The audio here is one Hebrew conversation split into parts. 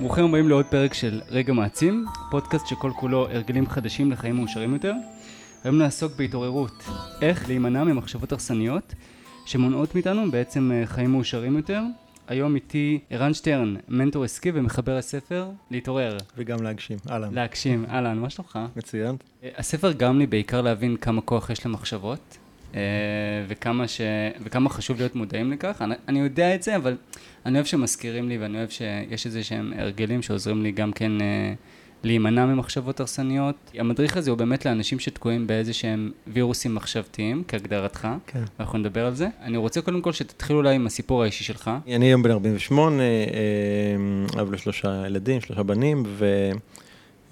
ברוכים הבאים לעוד פרק של רגע מעצים, פודקאסט שכל כולו הרגלים חדשים לחיים מאושרים יותר. היום נעסוק בהתעוררות, איך להימנע ממחשבות הרסניות שמונעות מאיתנו בעצם אה, חיים מאושרים יותר. היום איתי ערן שטרן, מנטור עסקי ומחבר הספר להתעורר. וגם להגשים, אהלן. להגשים, אהלן, מה שלומך? מצוין. אה, הספר גרם לי בעיקר להבין כמה כוח יש למחשבות, וכמה, ש... וכמה חשוב להיות מודעים לכך. אני, אני יודע את זה, אבל אני אוהב שמזכירים לי, ואני אוהב שיש איזה שהם הרגלים שעוזרים לי גם כן אה, להימנע ממחשבות הרסניות. המדריך הזה הוא באמת לאנשים שתקועים באיזה שהם וירוסים מחשבתיים, כהגדרתך, כן. ואנחנו נדבר על זה. אני רוצה קודם כל שתתחיל אולי עם הסיפור האישי שלך. אני היום בן 48, אה, אב לשלושה ילדים, שלושה בנים,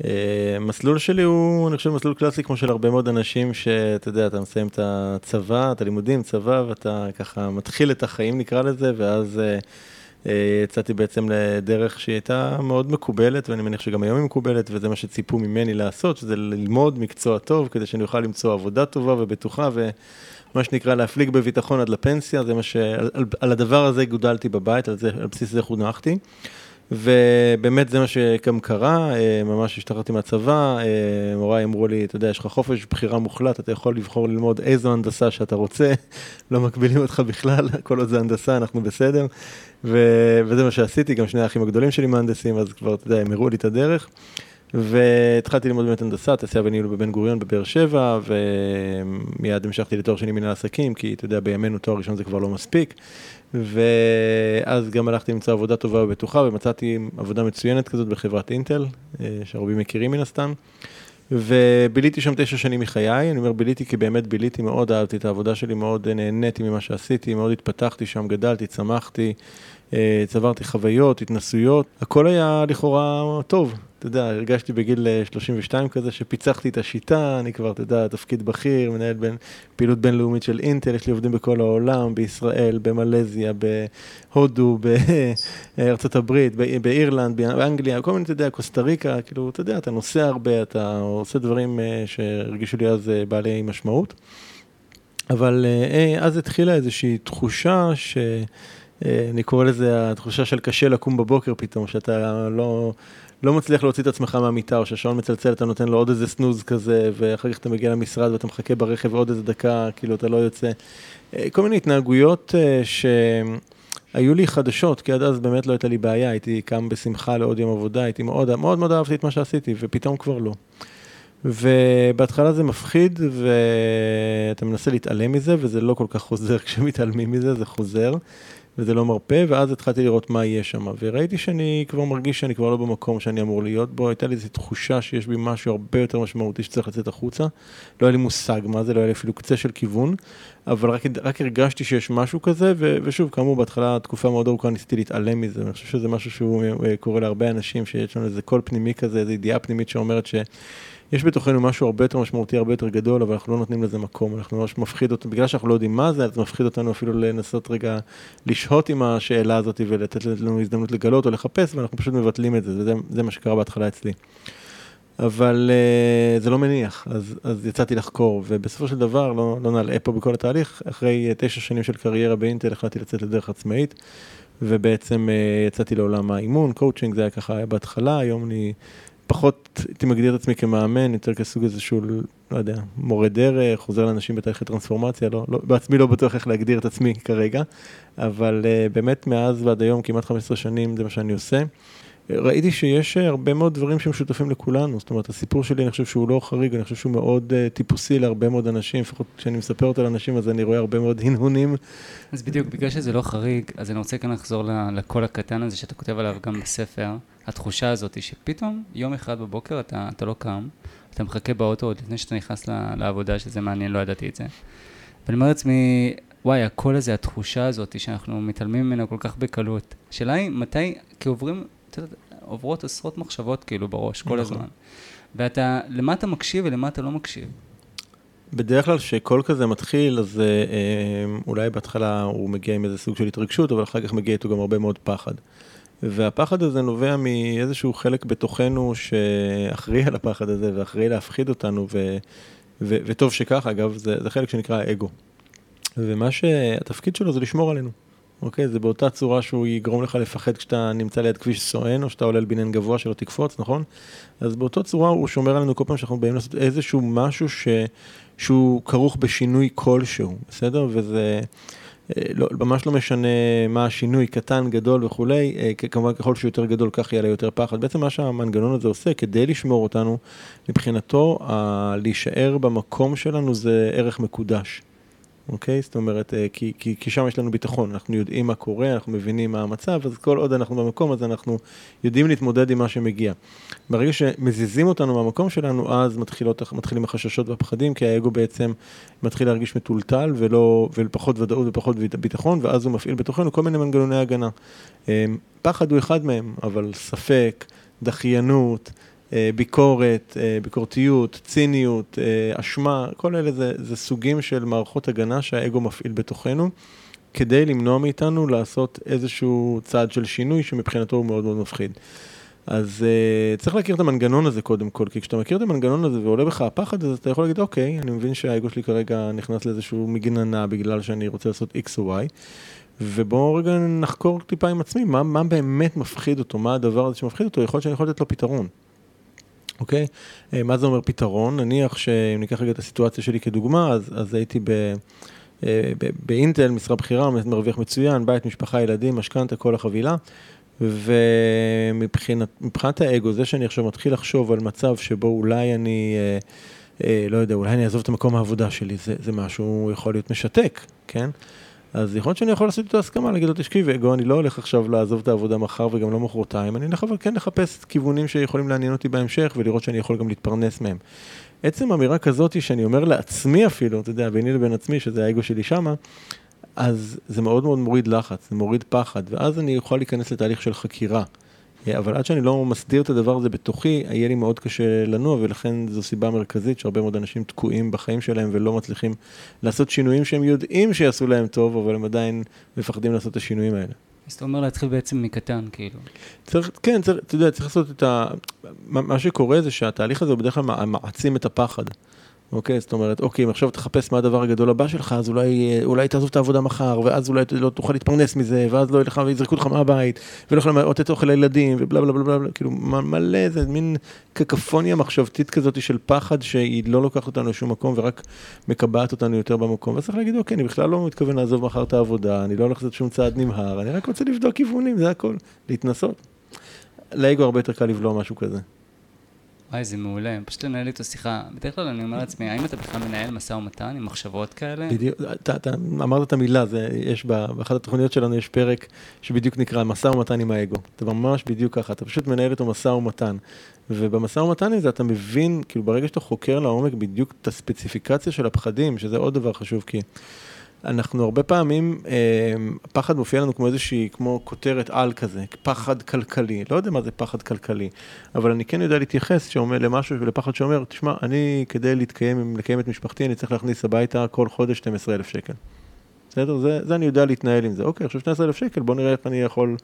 ומסלול שלי הוא, אני חושב, מסלול קלאסי כמו של הרבה מאוד אנשים, שאתה יודע, אתה מסיים את הצבא, את הלימודים, צבא, ואתה ככה מתחיל את החיים נקרא לזה, ואז אה, אה, יצאתי בעצם לדרך שהיא הייתה מאוד מקובלת, ואני מניח שגם היום היא מקובלת, וזה מה שציפו ממני לעשות, שזה ללמוד מקצוע טוב, כדי שאני אוכל למצוא עבודה טובה ובטוחה, ומה שנקרא להפליג בביטחון עד לפנסיה, זה מה ש... על, על הדבר הזה גודלתי בבית, על, זה, על בסיס זה חונכתי. ובאמת זה מה שגם קרה, אה, ממש השתחררתי מהצבא, אה, הוריי אמרו לי, אתה יודע, יש לך חופש בחירה מוחלט, אתה יכול לבחור ללמוד איזו הנדסה שאתה רוצה, לא מגבילים אותך בכלל, כל עוד זה הנדסה, אנחנו בסדר. ו- וזה מה שעשיתי, גם שני האחים הגדולים שלי מהנדסים, אז כבר, אתה יודע, הם הראו לי את הדרך. והתחלתי ללמוד באמת הנדסה, תעשייה וניהול בבן גוריון בבאר שבע, ומיד המשכתי לתואר שני מנהל עסקים, כי אתה יודע, בימינו תואר ראשון זה כבר לא מספיק. ואז גם הלכתי למצוא עבודה טובה ובטוחה, ומצאתי עבודה מצוינת כזאת בחברת אינטל, אה, שהרבים מכירים מן הסתם. וביליתי שם תשע שנים מחיי, אני אומר ביליתי כי באמת ביליתי, מאוד אהבתי את העבודה שלי, מאוד נהניתי ממה שעשיתי, מאוד התפתחתי שם, גדלתי, צמחתי, אה, צברתי חוויות, התנסויות, הכל היה לכאורה טוב. אתה יודע, הרגשתי בגיל 32 אה, כזה שפיצחתי את השיטה, אני כבר, אתה יודע, תפקיד בכיר, מנהל בין, פעילות בינלאומית של אינטל, יש לי עובדים בכל העולם, בישראל, במלזיה, בהודו, בארצות הברית, באירלנד, באנגליה, כל מיני, אתה יודע, קוסטה ריקה, כאילו, אתה יודע, אתה נוסע הרבה, אתה עושה דברים אה, שהרגישו לי אז בעלי משמעות. אבל אז התחילה איזושהי תחושה ש... אה, אני קורא לזה התחושה של קשה לקום בבוקר פתאום, שאתה לא, לא מצליח להוציא את עצמך מהמיטה, או שהשעון מצלצל, אתה נותן לו עוד איזה סנוז כזה, ואחר כך אתה מגיע למשרד ואתה מחכה ברכב עוד איזה דקה, כאילו אתה לא יוצא. אה, כל מיני התנהגויות אה, שהיו לי חדשות, כי עד אז באמת לא הייתה לי בעיה, הייתי קם בשמחה לעוד יום עבודה, הייתי מאוד מאוד מאוד אהבתי את מה שעשיתי, ופתאום כבר לא. ובהתחלה זה מפחיד, ואתה מנסה להתעלם מזה, וזה לא כל כך חוזר כשמתעלמים מזה, זה חוזר. וזה לא מרפה, ואז התחלתי לראות מה יהיה שם, וראיתי שאני כבר מרגיש שאני כבר לא במקום שאני אמור להיות בו, הייתה לי איזו תחושה שיש בי משהו הרבה יותר משמעותי שצריך לצאת החוצה, לא היה לי מושג מה זה, לא היה לי אפילו קצה של כיוון, אבל רק, רק הרגשתי שיש משהו כזה, ו, ושוב, כאמור, בהתחלה, תקופה מאוד ארוכה ניסיתי להתעלם מזה, ואני חושב שזה משהו שהוא אה, קורה להרבה אנשים, שיש לנו איזה קול פנימי כזה, איזו ידיעה פנימית שאומרת ש... יש בתוכנו משהו הרבה יותר משמעותי, הרבה יותר גדול, אבל אנחנו לא נותנים לזה מקום, אנחנו ממש מפחיד אותנו, בגלל שאנחנו לא יודעים מה זה, אז מפחיד אותנו אפילו לנסות רגע לשהות עם השאלה הזאת ולתת לנו הזדמנות לגלות או לחפש, ואנחנו פשוט מבטלים את זה, וזה זה מה שקרה בהתחלה אצלי. אבל uh, זה לא מניח, אז, אז יצאתי לחקור, ובסופו של דבר, לא, לא נעלה פה בכל התהליך, אחרי uh, תשע שנים של קריירה באינטל החלטתי לצאת לדרך עצמאית, ובעצם uh, יצאתי לעולם האימון, קואוצ'ינג, זה היה ככה היה בהתחלה, היום אני פחות הייתי מגדיר את עצמי כמאמן, יותר כסוג איזשהו, לא יודע, מורה דרך, עוזר לאנשים בתהליכי טרנספורמציה, לא, לא, בעצמי לא בטוח איך להגדיר את עצמי כרגע, אבל uh, באמת מאז ועד היום, כמעט 15 שנים, זה מה שאני עושה. ראיתי שיש הרבה מאוד דברים שמשותפים לכולנו, זאת אומרת, הסיפור שלי, אני חושב שהוא לא חריג, אני חושב שהוא מאוד uh, טיפוסי להרבה מאוד אנשים, לפחות כשאני מספר אותו לאנשים, אז אני רואה הרבה מאוד הנהונים. אז בדיוק, בגלל שזה לא חריג, אז אני רוצה כאן לחזור לקול הקטן הזה שאתה כותב עליו גם בספר, התחושה הזאת שפתאום יום אחד בבוקר אתה, אתה לא קם, אתה מחכה באוטו עוד לפני שאתה נכנס לעבודה, שזה מעניין, לא ידעתי את זה. ואני אומר לעצמי, וואי, הקול הזה, התחושה הזאת שאנחנו מתעלמים ממנה כל כך בקלות. השאלה היא, מתי, כי עוברים, אתה יודע, עוברות עשרות מחשבות כאילו בראש כל נכון. הזמן. ואתה, למה אתה מקשיב ולמה אתה לא מקשיב? בדרך כלל כשקול כזה מתחיל, אז אה, אה, אולי בהתחלה הוא מגיע עם איזה סוג של התרגשות, אבל אחר כך מגיע איתו גם הרבה מאוד פחד. והפחד הזה נובע מאיזשהו חלק בתוכנו שאחראי על הפחד הזה ואחראי להפחיד אותנו, ו, ו, וטוב שכך, אגב, זה, זה חלק שנקרא האגו. ומה שהתפקיד שלו זה לשמור עלינו. אוקיי? זה באותה צורה שהוא יגרום לך לפחד כשאתה נמצא ליד כביש סואן, או שאתה עולה על בניין גבוה שלא תקפוץ, נכון? אז באותה צורה הוא שומר עלינו כל פעם שאנחנו באים לעשות איזשהו משהו ש... שהוא כרוך בשינוי כלשהו, בסדר? וזה... אה, לא, ממש לא משנה מה השינוי, קטן, גדול וכולי, אה, כמובן ככל שהוא יותר גדול כך יהיה לה יותר פחד. בעצם מה שהמנגנון הזה עושה כדי לשמור אותנו, מבחינתו, ה- להישאר במקום שלנו זה ערך מקודש. אוקיי? זאת אומרת, אה, כי, כי, כי שם יש לנו ביטחון, אנחנו יודעים מה קורה, אנחנו מבינים מה המצב, אז כל עוד אנחנו במקום הזה, אנחנו יודעים להתמודד עם מה שמגיע. ברגע שמזיזים אותנו מהמקום שלנו, אז מתחילות, מתחילים החששות והפחדים, כי האגו בעצם מתחיל להרגיש מטולטל ולא, ופחות ודאות ופחות ביטחון, ואז הוא מפעיל בתוכנו כל מיני מנגנוני הגנה. אה, פחד הוא אחד מהם, אבל ספק, דחיינות, ביקורת, אה, ביקורתיות, ציניות, אה, אשמה, כל אלה זה, זה סוגים של מערכות הגנה שהאגו מפעיל בתוכנו, כדי למנוע מאיתנו לעשות איזשהו צעד של שינוי שמבחינתו הוא מאוד מאוד מפחיד. אז uh, צריך להכיר את המנגנון הזה קודם כל, כי כשאתה מכיר את המנגנון הזה ועולה בך הפחד, אז אתה יכול להגיד, אוקיי, אני מבין שהאגו שלי כרגע נכנס לאיזשהו מגננה בגלל שאני רוצה לעשות X או Y, ובואו רגע נחקור טיפה עם עצמי, מה, מה באמת מפחיד אותו, מה הדבר הזה שמפחיד אותו, יכול להיות שאני יכול לתת לו פתרון. אוקיי? אה, מה זה אומר פתרון? נניח שאם ניקח רגע את הסיטואציה שלי כדוגמה, אז, אז הייתי ב, אה, ב, באינטל, משרה בכירה, מרוויח מצוין, בית, משפחה, ילדים, משכנתה, כל החבילה. ומבחינת האגו, זה שאני עכשיו מתחיל לחשוב על מצב שבו אולי אני, אה, אה, לא יודע, אולי אני אעזוב את המקום העבודה שלי, זה, זה משהו יכול להיות משתק, כן? אז יכול להיות שאני יכול לעשות איתו הסכמה, להגיד לו, תשכיב, אגו, אני לא הולך עכשיו לעזוב את העבודה מחר וגם לא מחרתיים, אני הולך אבל כן לחפש כיוונים שיכולים לעניין אותי בהמשך ולראות שאני יכול גם להתפרנס מהם. עצם אמירה כזאת שאני אומר לעצמי אפילו, אתה יודע, ביני לבין עצמי, שזה האגו שלי שמה, אז זה מאוד מאוד מוריד לחץ, זה מוריד פחד, ואז אני יכול להיכנס לתהליך של חקירה. אבל עד שאני לא מסדיר את הדבר הזה בתוכי, יהיה לי מאוד קשה לנוע, ולכן זו סיבה מרכזית שהרבה מאוד אנשים תקועים בחיים שלהם ולא מצליחים לעשות שינויים שהם יודעים שיעשו להם טוב, אבל הם עדיין מפחדים לעשות את השינויים האלה. אז אתה אומר להתחיל בעצם מקטן, כאילו. צריך, כן, צריך, אתה יודע, צריך לעשות את ה... מה שקורה זה שהתהליך הזה בדרך כלל מעצים את הפחד. אוקיי? זאת אומרת, אוקיי, אם עכשיו תחפש מה הדבר הגדול הבא שלך, אז אולי, אולי תעזוב את העבודה מחר, ואז אולי לא תוכל להתפרנס מזה, ואז לא יהיה ויזרקו אותך מהבית, ולא יכולים לתת אוכל לילדים, ובלה בלה בלה בלה, כאילו מלא, זה מין קקפוניה מחשבתית כזאת של פחד, שהיא לא לוקחת אותנו לשום מקום, ורק מקבעת אותנו יותר במקום. ואז צריך להגיד, אוקיי, אני בכלל לא מתכוון לעזוב מחר את העבודה, אני לא הולך לעשות שום צעד נמהר, אני רק רוצה לבדוק כיוונים, זה הכל, להתנסות. לאגו הרבה יותר קל לבלוע משהו כזה. וואי, זה מעולה, פשוט לנהל איתו שיחה. בדרך כלל אני אומר לעצמי, האם אתה בכלל מנהל משא ומתן עם מחשבות כאלה? בדיוק, אתה, אתה אמרת את המילה, זה, יש באחת התוכניות שלנו יש פרק שבדיוק נקרא משא ומתן עם האגו. זה ממש בדיוק ככה, אתה פשוט מנהל איתו משא ומתן. ובמשא ומתן הזה אתה מבין, כאילו ברגע שאתה חוקר לעומק בדיוק את הספציפיקציה של הפחדים, שזה עוד דבר חשוב, כי... אנחנו הרבה פעמים, אה, פחד מופיע לנו כמו איזושהי, כמו כותרת על כזה, פחד כלכלי. לא יודע מה זה פחד כלכלי, אבל אני כן יודע להתייחס שאומר, למשהו, לפחד שאומר, תשמע, אני כדי להתקיים, לקיים את משפחתי, אני צריך להכניס הביתה כל חודש 12,000 שקל. בסדר? זה, זה אני יודע להתנהל עם זה. אוקיי, עכשיו 12,000 שקל, בוא נראה איך אני יכול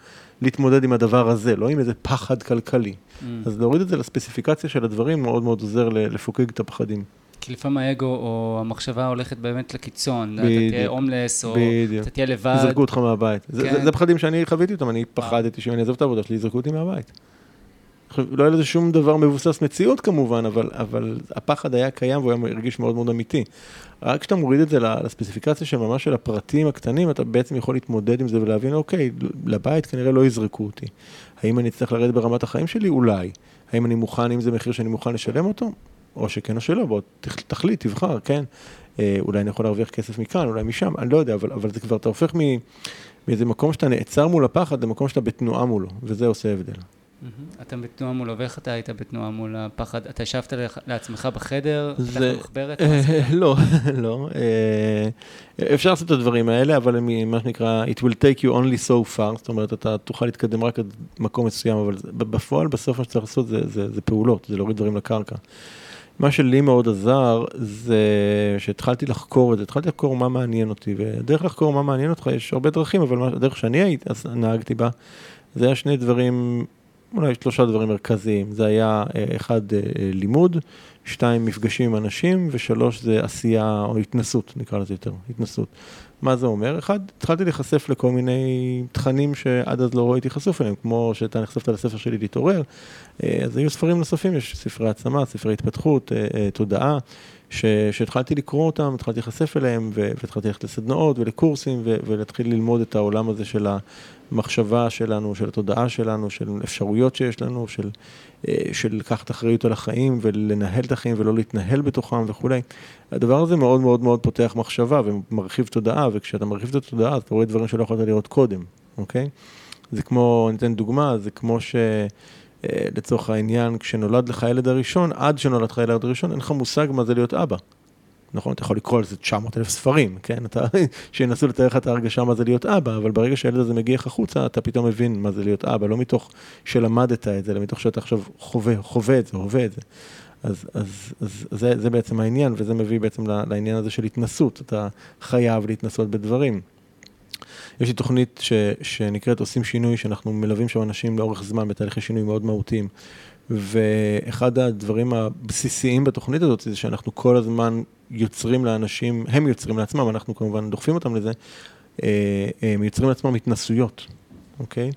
להתמודד עם הדבר הזה, לא עם איזה פחד כלכלי. Mm. אז להוריד את זה לספציפיקציה של הדברים מאוד מאוד עוזר לפוקג את הפחדים. כי לפעמים האגו או המחשבה הולכת באמת לקיצון, אתה תהיה הומלס, או אתה תהיה לבד. יזרקו אותך מהבית. כן. זה פחדים שאני חוויתי אותם, אני פחדתי שאם אני אעזוב את העבודה שלי, יזרקו אותי מהבית. לא היה לזה שום דבר מבוסס מציאות כמובן, אבל, אבל הפחד היה קיים והוא היה הרגיש מאוד מאוד אמיתי. רק כשאתה מוריד את זה לספציפיקציה של ממש של הפרטים הקטנים, אתה בעצם יכול להתמודד עם זה ולהבין, אוקיי, לבית כנראה לא יזרקו אותי. האם אני אצטרך לרדת ברמת החיים שלי? אולי. האם אני מוכן, אם זה מחיר שאני מוכן לשלם אותו? או שכן או שלא, בוא תחליט, תבחר, כן. אה, אולי אני יכול להרוויח כסף מכאן, אולי משם, אני לא יודע, אבל, אבל זה כבר, אתה הופך מאיזה מקום שאתה נעצר מול הפחד למקום שאתה בתנועה מולו, וזה עושה הבדל. אתה בתנועה מולו, ואיך אתה היית בתנועה מול הפחד? אתה ישבת לעצמך בחדר, זה... מחברת? לא, לא. אה, אפשר לעשות את הדברים האלה, אבל מה שנקרא, it will take you only so far, זאת אומרת, אתה תוכל להתקדם רק עד מקום מסוים, אבל בפועל, בסוף מה שצריך לעשות זה פעולות, זה להוריד דברים לקרקע. מה שלי מאוד עזר, זה שהתחלתי לחקור את זה, התחלתי לחקור מה מעניין אותי, ודרך לחקור מה מעניין אותך, יש הרבה דרכים, אבל הדרך שאני הייתי, אז נהגתי בה, זה היה שני דברים, אולי שלושה דברים מרכזיים. זה היה אה, אחד, אה, לימוד, שתיים, מפגשים עם אנשים, ושלוש, זה עשייה או התנסות, נקרא לזה יותר, התנסות. מה זה אומר? אחד, התחלתי להיחשף לכל מיני תכנים שעד אז לא הייתי חשוף אליהם, כמו שאתה נחשפת לספר שלי להתעורר, אז היו ספרים נוספים, יש ספרי העצמה, ספרי התפתחות, תודעה. שהתחלתי לקרוא אותם, התחלתי להיחשף אליהם, והתחלתי ללכת לסדנאות ולקורסים, ולהתחיל ללמוד את העולם הזה של המחשבה שלנו, של התודעה שלנו, של אפשרויות שיש לנו, של, אה, של לקחת אחריות על החיים ולנהל את החיים ולא להתנהל בתוכם וכולי. הדבר הזה מאוד מאוד מאוד פותח מחשבה ומרחיב תודעה, וכשאתה מרחיב את התודעה, אתה רואה דברים שלא יכולת לראות קודם, אוקיי? זה כמו, אני אתן דוגמה, זה כמו ש... אה, לצורך העניין, כשנולד לך הילד הראשון, עד שנולד לך הילד הראשון, אין לך מושג מה זה להיות אבא. נכון, אתה יכול לקרוא על זה 900 אלף ספרים, כן? אתה, שינסו לתאר לך את ההרגשה מה זה להיות אבא, אבל ברגע שהילד הזה מגיע לך החוצה, אתה פתאום מבין מה זה להיות אבא, לא מתוך שלמדת את זה, אלא מתוך שאתה עכשיו חווה, חווה את זה, הווה את זה. אז, אז, אז זה, זה בעצם העניין, וזה מביא בעצם לעניין הזה של התנסות, אתה חייב להתנסות בדברים. יש לי תוכנית ש, שנקראת עושים שינוי, שאנחנו מלווים שם אנשים לאורך זמן בתהליכי שינוי מאוד מהותיים. ואחד הדברים הבסיסיים בתוכנית הזאת זה שאנחנו כל הזמן יוצרים לאנשים, הם יוצרים לעצמם, אנחנו כמובן דוחפים אותם לזה, אה, הם יוצרים לעצמם התנסויות, אוקיי? אמ,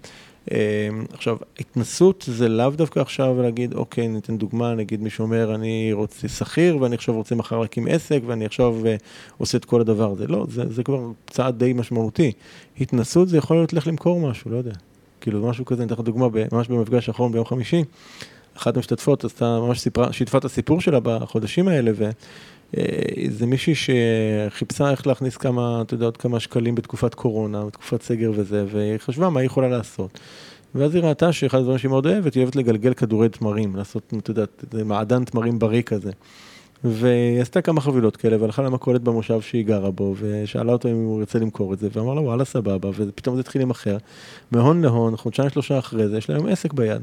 עכשיו, התנסות זה לאו דווקא עכשיו להגיד, אוקיי, ניתן דוגמה, נגיד מישהו אומר, אני רוצה שכיר ואני עכשיו רוצה מחר להקים עסק ואני עכשיו uh, עושה את כל הדבר הזה. לא, זה, זה כבר צעד די משמעותי. התנסות זה יכול להיות לך למכור משהו, לא יודע. כאילו, משהו כזה, אני אתן לך דוגמה, ממש במפגש האחרון ביום חמישי, אחת המשתתפות עשתה, ממש סיפרה, שיתפה את הסיפור שלה בחודשים האלה, ו... אה, זה מישהי שחיפשה איך להכניס כמה, אתה יודע, עוד כמה שקלים בתקופת קורונה, בתקופת סגר וזה, והיא חשבה מה היא יכולה לעשות. ואז היא ראתה שאחד הדברים שהיא מאוד אוהבת, היא אוהבת לגלגל כדורי תמרים, לעשות, אתה יודע, מעדן תמרים בריא כזה. והיא עשתה כמה חבילות כאלה, והלכה למכולת במושב שהיא גרה בו, ושאלה אותו אם הוא ירצה למכור את זה, ואמר לה וואלה סבבה, ופתאום זה התחיל להימכר. מהון להון, חודשיים שלושה אחרי זה, יש לה היום עסק ביד.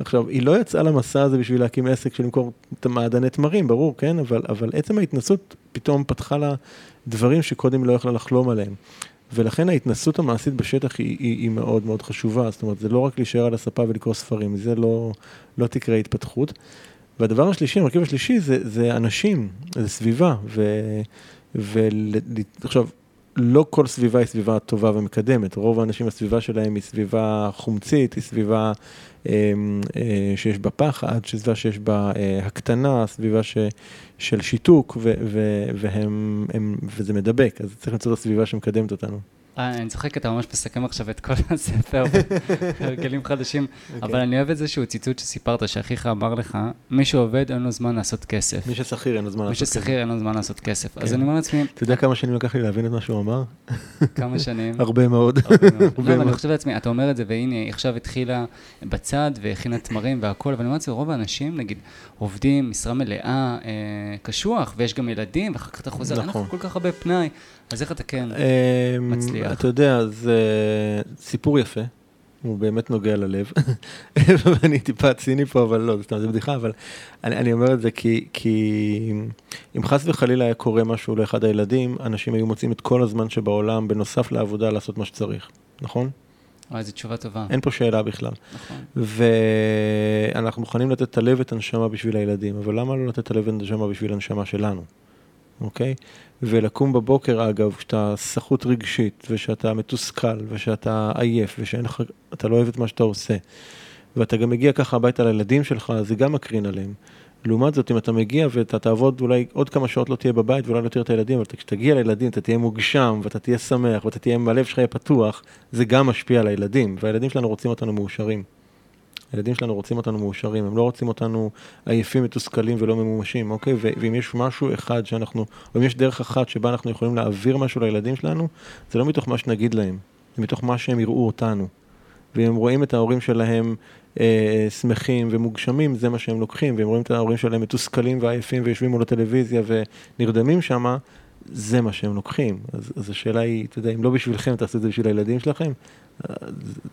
עכשיו, היא לא יצאה למסע הזה בשביל להקים עסק של למכור את המעדני תמרים, ברור, כן? אבל, אבל עצם ההתנסות פתאום פתחה לה דברים שקודם לא יכלה לחלום עליהם. ולכן ההתנסות המעשית בשטח היא, היא, היא מאוד מאוד חשובה, זאת אומרת, זה לא רק להישאר על הספה ולקרוא ספרים, זה לא, לא תקרה התפתחות. והדבר השלישי, המרכיב השלישי, זה, זה אנשים, זה סביבה. ועכשיו, לא כל סביבה היא סביבה טובה ומקדמת, רוב האנשים הסביבה שלהם היא סביבה חומצית, היא סביבה אה, אה, שיש בה פחד, סביבה שיש בה אה, הקטנה, סביבה ש, של שיתוק, ו, ו, והם, הם, וזה מדבק, אז צריך למצוא את הסביבה שמקדמת אותנו. אה, אני צוחק, אתה ממש מסכם עכשיו את כל הספר, הרגלים חדשים. אוקיי. אבל אני אוהב איזשהו ציטוט שסיפרת, שאחיך אמר לך, מי שעובד אין לו זמן לעשות כסף. מי ששכיר אין לו זמן לעשות כסף. מי ששכיר אין לו זמן לעשות כסף. אז כן. אני אומר לעצמי... אתה יודע כמה שנים לקח לי להבין את מה שהוא אמר? כמה שנים? הרבה מאוד. לא, אבל אני חושב לעצמי, אתה אומר את זה, והנה, היא עכשיו התחילה בצד והכינה תמרים והכול, ואני אומר לעצמי, רוב האנשים, נגיד, עובדים משרה מלאה, אה, קשוח, ויש גם ילדים, ואחר כך אתה חוזר, אין לך נכון. כל כך הרבה פנאי. אז איך אתה כן אמ, מצליח? אתה יודע, זה סיפור יפה, הוא באמת נוגע ללב. ואני טיפה ציני פה, אבל לא, סתם, זה בדיחה, אבל אני, אני אומר את זה כי, כי אם חס וחלילה היה קורה משהו לאחד הילדים, אנשים היו מוצאים את כל הזמן שבעולם, בנוסף לעבודה, לעשות מה שצריך, נכון? וואי, זו תשובה טובה. אין פה שאלה בכלל. נכון. ואנחנו מוכנים לתת את הלב ואת הנשמה בשביל הילדים, אבל למה לא לתת את הלב ואת הנשמה בשביל הנשמה שלנו? אוקיי? ולקום בבוקר, אגב, כשאתה סחוט רגשית, ושאתה מתוסכל, ושאתה עייף, ושאתה לא אוהב את מה שאתה עושה, ואתה גם מגיע ככה הביתה לילדים שלך, זה גם מקרין עליהם. לעומת זאת, אם אתה מגיע ואתה תעבוד, אולי עוד כמה שעות לא תהיה בבית ואולי לא תראה את הילדים, אבל כשתגיע לילדים אתה תהיה מוגשם, ואתה תהיה שמח, ואתה תהיה, הלב שלך יהיה פתוח, זה גם משפיע על הילדים, והילדים שלנו רוצים אותנו מאושרים. הילדים שלנו רוצים אותנו מאושרים, הם לא רוצים אותנו עייפים, מתוסכלים ולא ממומשים, אוקיי? ואם יש משהו אחד שאנחנו, או אם יש דרך אחת שבה אנחנו יכולים להעביר משהו לילדים שלנו, זה לא מתוך מה שנגיד להם, זה מתוך מה שהם יראו אותנו. ואם הם רואים את ההורים שלהם אה, שמחים ומוגשמים, זה מה שהם לוקחים, והם רואים את ההורים שלהם מתוסכלים ועייפים ויושבים מול הטלוויזיה ונרדמים שם, זה מה שהם לוקחים. אז, אז השאלה היא, אתה יודע, אם לא בשבילכם, תעשו את זה בשביל הילדים שלכם,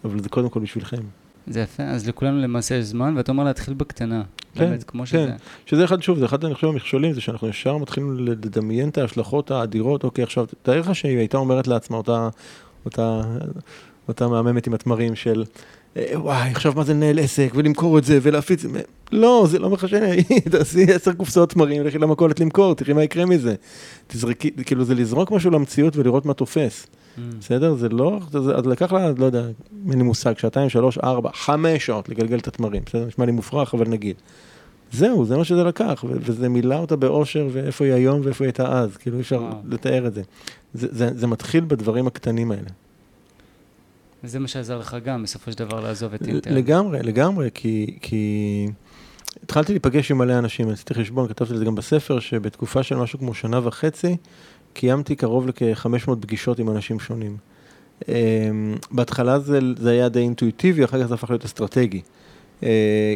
אבל זה קודם כל בשבילכם. זה יפה, אז לכולנו למעשה יש זמן, ואתה אומר להתחיל בקטנה. כן, באמת, כמו כן. שזה. שזה אחד, שוב, זה אחד, אני חושב, המכשולים, זה שאנחנו ישר מתחילים לדמיין את ההשלכות האדירות, אוקיי, עכשיו, תאר לך שהיא הייתה אומרת לעצמה אותה, אותה, אותה מהממת עם התמרים של, אה, וואי, עכשיו מה זה לנהל עסק, ולמכור את זה, ולהפיץ, לא, זה לא מחשב, תעשי עשר קופסאות תמרים, לכי למכולת למכור, תראי מה יקרה מזה. תזרקי, כאילו זה לזרוק משהו למציאות ולראות מה תופס. בסדר? זה לא, אז לקח לה, לא יודע, אין לי מושג, שעתיים, שלוש, ארבע, חמש שעות לגלגל את התמרים, בסדר? נשמע לי מופרך, אבל נגיד. זהו, זה מה שזה לקח, וזה מילא אותה באושר, ואיפה היא היום ואיפה היא הייתה אז, כאילו אי אפשר לתאר את זה. זה, זה. זה מתחיל בדברים הקטנים האלה. וזה מה שעזר לך גם, בסופו של דבר, לעזוב את אינטל. לגמרי, לגמרי, כי, כי התחלתי להיפגש עם מלא אנשים, עשיתי חשבון, כתבתי את זה גם בספר, שבתקופה של משהו כמו שנה וחצי, קיימתי קרוב לכ-500 פגישות עם אנשים שונים. Um, בהתחלה זה, זה היה די אינטואיטיבי, אחר כך זה הפך להיות אסטרטגי. Uh,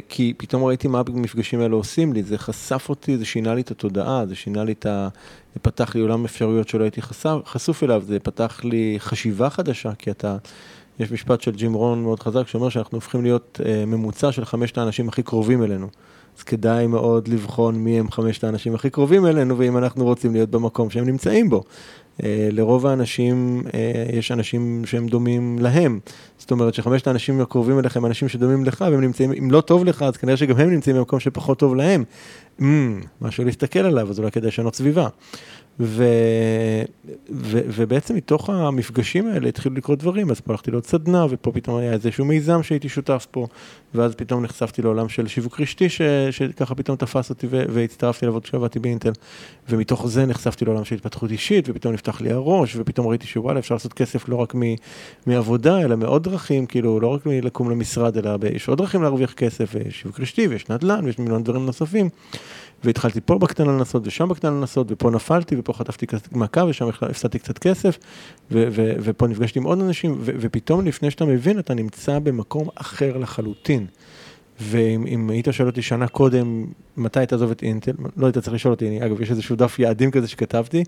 כי פתאום ראיתי מה המפגשים האלה עושים לי, זה חשף אותי, זה שינה לי את התודעה, זה שינה לי את ה... זה פתח לי עולם אפשרויות שלא הייתי חשף, חשוף אליו, זה פתח לי חשיבה חדשה, כי אתה... יש משפט של ג'ים רון מאוד חזק שאומר שאנחנו הופכים להיות uh, ממוצע של חמשת האנשים הכי קרובים אלינו. אז כדאי מאוד לבחון מי הם חמשת האנשים הכי קרובים אלינו, ואם אנחנו רוצים להיות במקום שהם נמצאים בו. Uh, לרוב האנשים, uh, יש אנשים שהם דומים להם. זאת אומרת שחמשת האנשים הקרובים אליכם, אנשים שדומים לך, והם נמצאים, אם לא טוב לך, אז כנראה שגם הם נמצאים במקום שפחות טוב להם. Mm, משהו להסתכל עליו, אז אולי כדאי לשנות סביבה. ו, ו, ובעצם מתוך המפגשים האלה התחילו לקרות דברים, אז פה הלכתי לעוד סדנה, ופה פתאום היה איזשהו מיזם שהייתי שותף פה, ואז פתאום נחשפתי לעולם של שיווק רשתי, ש, שככה פתאום תפס אותי והצטרפתי לעבוד כשעבדתי באינטל, ומתוך זה נחשפתי לעולם של התפתחות אישית, ופתאום נפתח לי הראש, ופתאום ראיתי שוואלה, אפשר לעשות כסף לא רק מ, מעבודה, אלא מעוד דרכים, כאילו, לא רק מלקום למשרד, אלא יש עוד דרכים להרוויח כסף, שיווק רשתי, ויש נדל"ן, ויש מיליון דברים נוספים. והתחלתי פה בקטנה לנסות ושם בקטנה לנסות, ופה נפלתי ופה חטפתי מכה ושם הפסדתי קצת כסף, ו- ו- ופה נפגשתי עם עוד אנשים, ו- ופתאום לפני שאתה מבין, אתה נמצא במקום אחר לחלוטין. ואם היית שואל אותי שנה קודם, מתי תעזוב את אינטל, לא היית צריך לשאול אותי, אני, אגב, יש איזשהו דף יעדים כזה שכתבתי,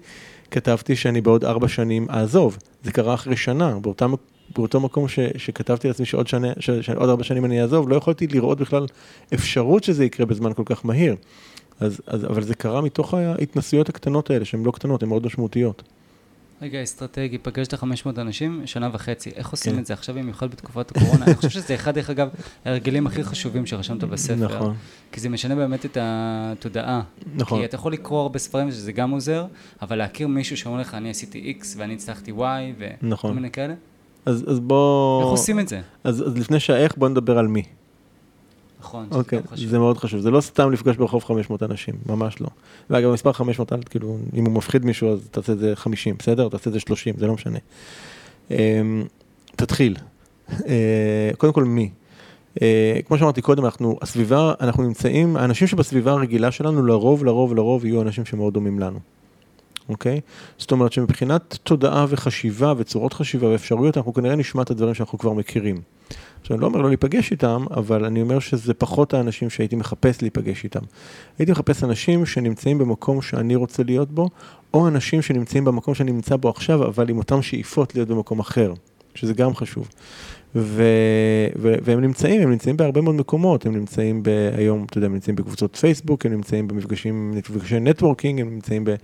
כתבתי שאני בעוד ארבע שנים אעזוב. זה קרה אחרי שנה, באותה, באותו מקום ש, שכתבתי לעצמי שעוד, שנה, ש, שעוד ארבע שנים אני אעזוב, לא יכולתי לראות בכלל אפשרות שזה יקרה בזמן כל כך מהיר. אז, אז, אבל זה קרה מתוך ההתנסויות הקטנות האלה, שהן לא קטנות, הן מאוד משמעותיות. רגע, אסטרטגי, פגשת 500 אנשים, שנה וחצי. איך עושים כן. את זה עכשיו, במיוחד בתקופת הקורונה? אני חושב שזה אחד, דרך אגב, ההרגלים הכי חשובים שרשמת בספר. נכון. כי זה משנה באמת את התודעה. נכון. כי אתה יכול לקרוא הרבה ספרים, שזה גם עוזר, אבל להכיר מישהו שאומר לך, אני עשיתי X ואני הצלחתי Y, וכל נכון. מיני כאלה. אז, אז בוא... איך עושים את זה? אז, אז לפני שהאיך, בוא נדבר על מי. נכון, אוקיי. זה מאוד חשוב, זה לא סתם לפגוש ברחוב 500 אנשים, ממש לא. ואגב, המספר 500, כאילו, אם הוא מפחיד מישהו, אז תעשה את זה 50, בסדר? תעשה את זה 30, זה לא משנה. אמ, תתחיל. אה, קודם כל, מי? אה, כמו שאמרתי קודם, אנחנו, הסביבה, אנחנו נמצאים, האנשים שבסביבה הרגילה שלנו, לרוב, לרוב, לרוב, יהיו אנשים שמאוד דומים לנו. אוקיי? זאת אומרת שמבחינת תודעה וחשיבה וצורות חשיבה ואפשרויות, אנחנו כנראה נשמע את הדברים שאנחנו כבר מכירים. עכשיו, אני לא אומר לא להיפגש איתם, אבל אני אומר שזה פחות האנשים שהייתי מחפש להיפגש איתם. הייתי מחפש אנשים שנמצאים במקום שאני רוצה להיות בו, או אנשים שנמצאים במקום שאני נמצא בו עכשיו, אבל עם אותם שאיפות להיות במקום אחר, שזה גם חשוב. ו, ו, והם נמצאים, הם נמצאים בהרבה מאוד מקומות, הם נמצאים ב, היום, אתה יודע, הם נמצאים בקבוצות פייסבוק, הם נמצאים במפגשים, מפגשי נטוורקינג, הם נמצאים ב,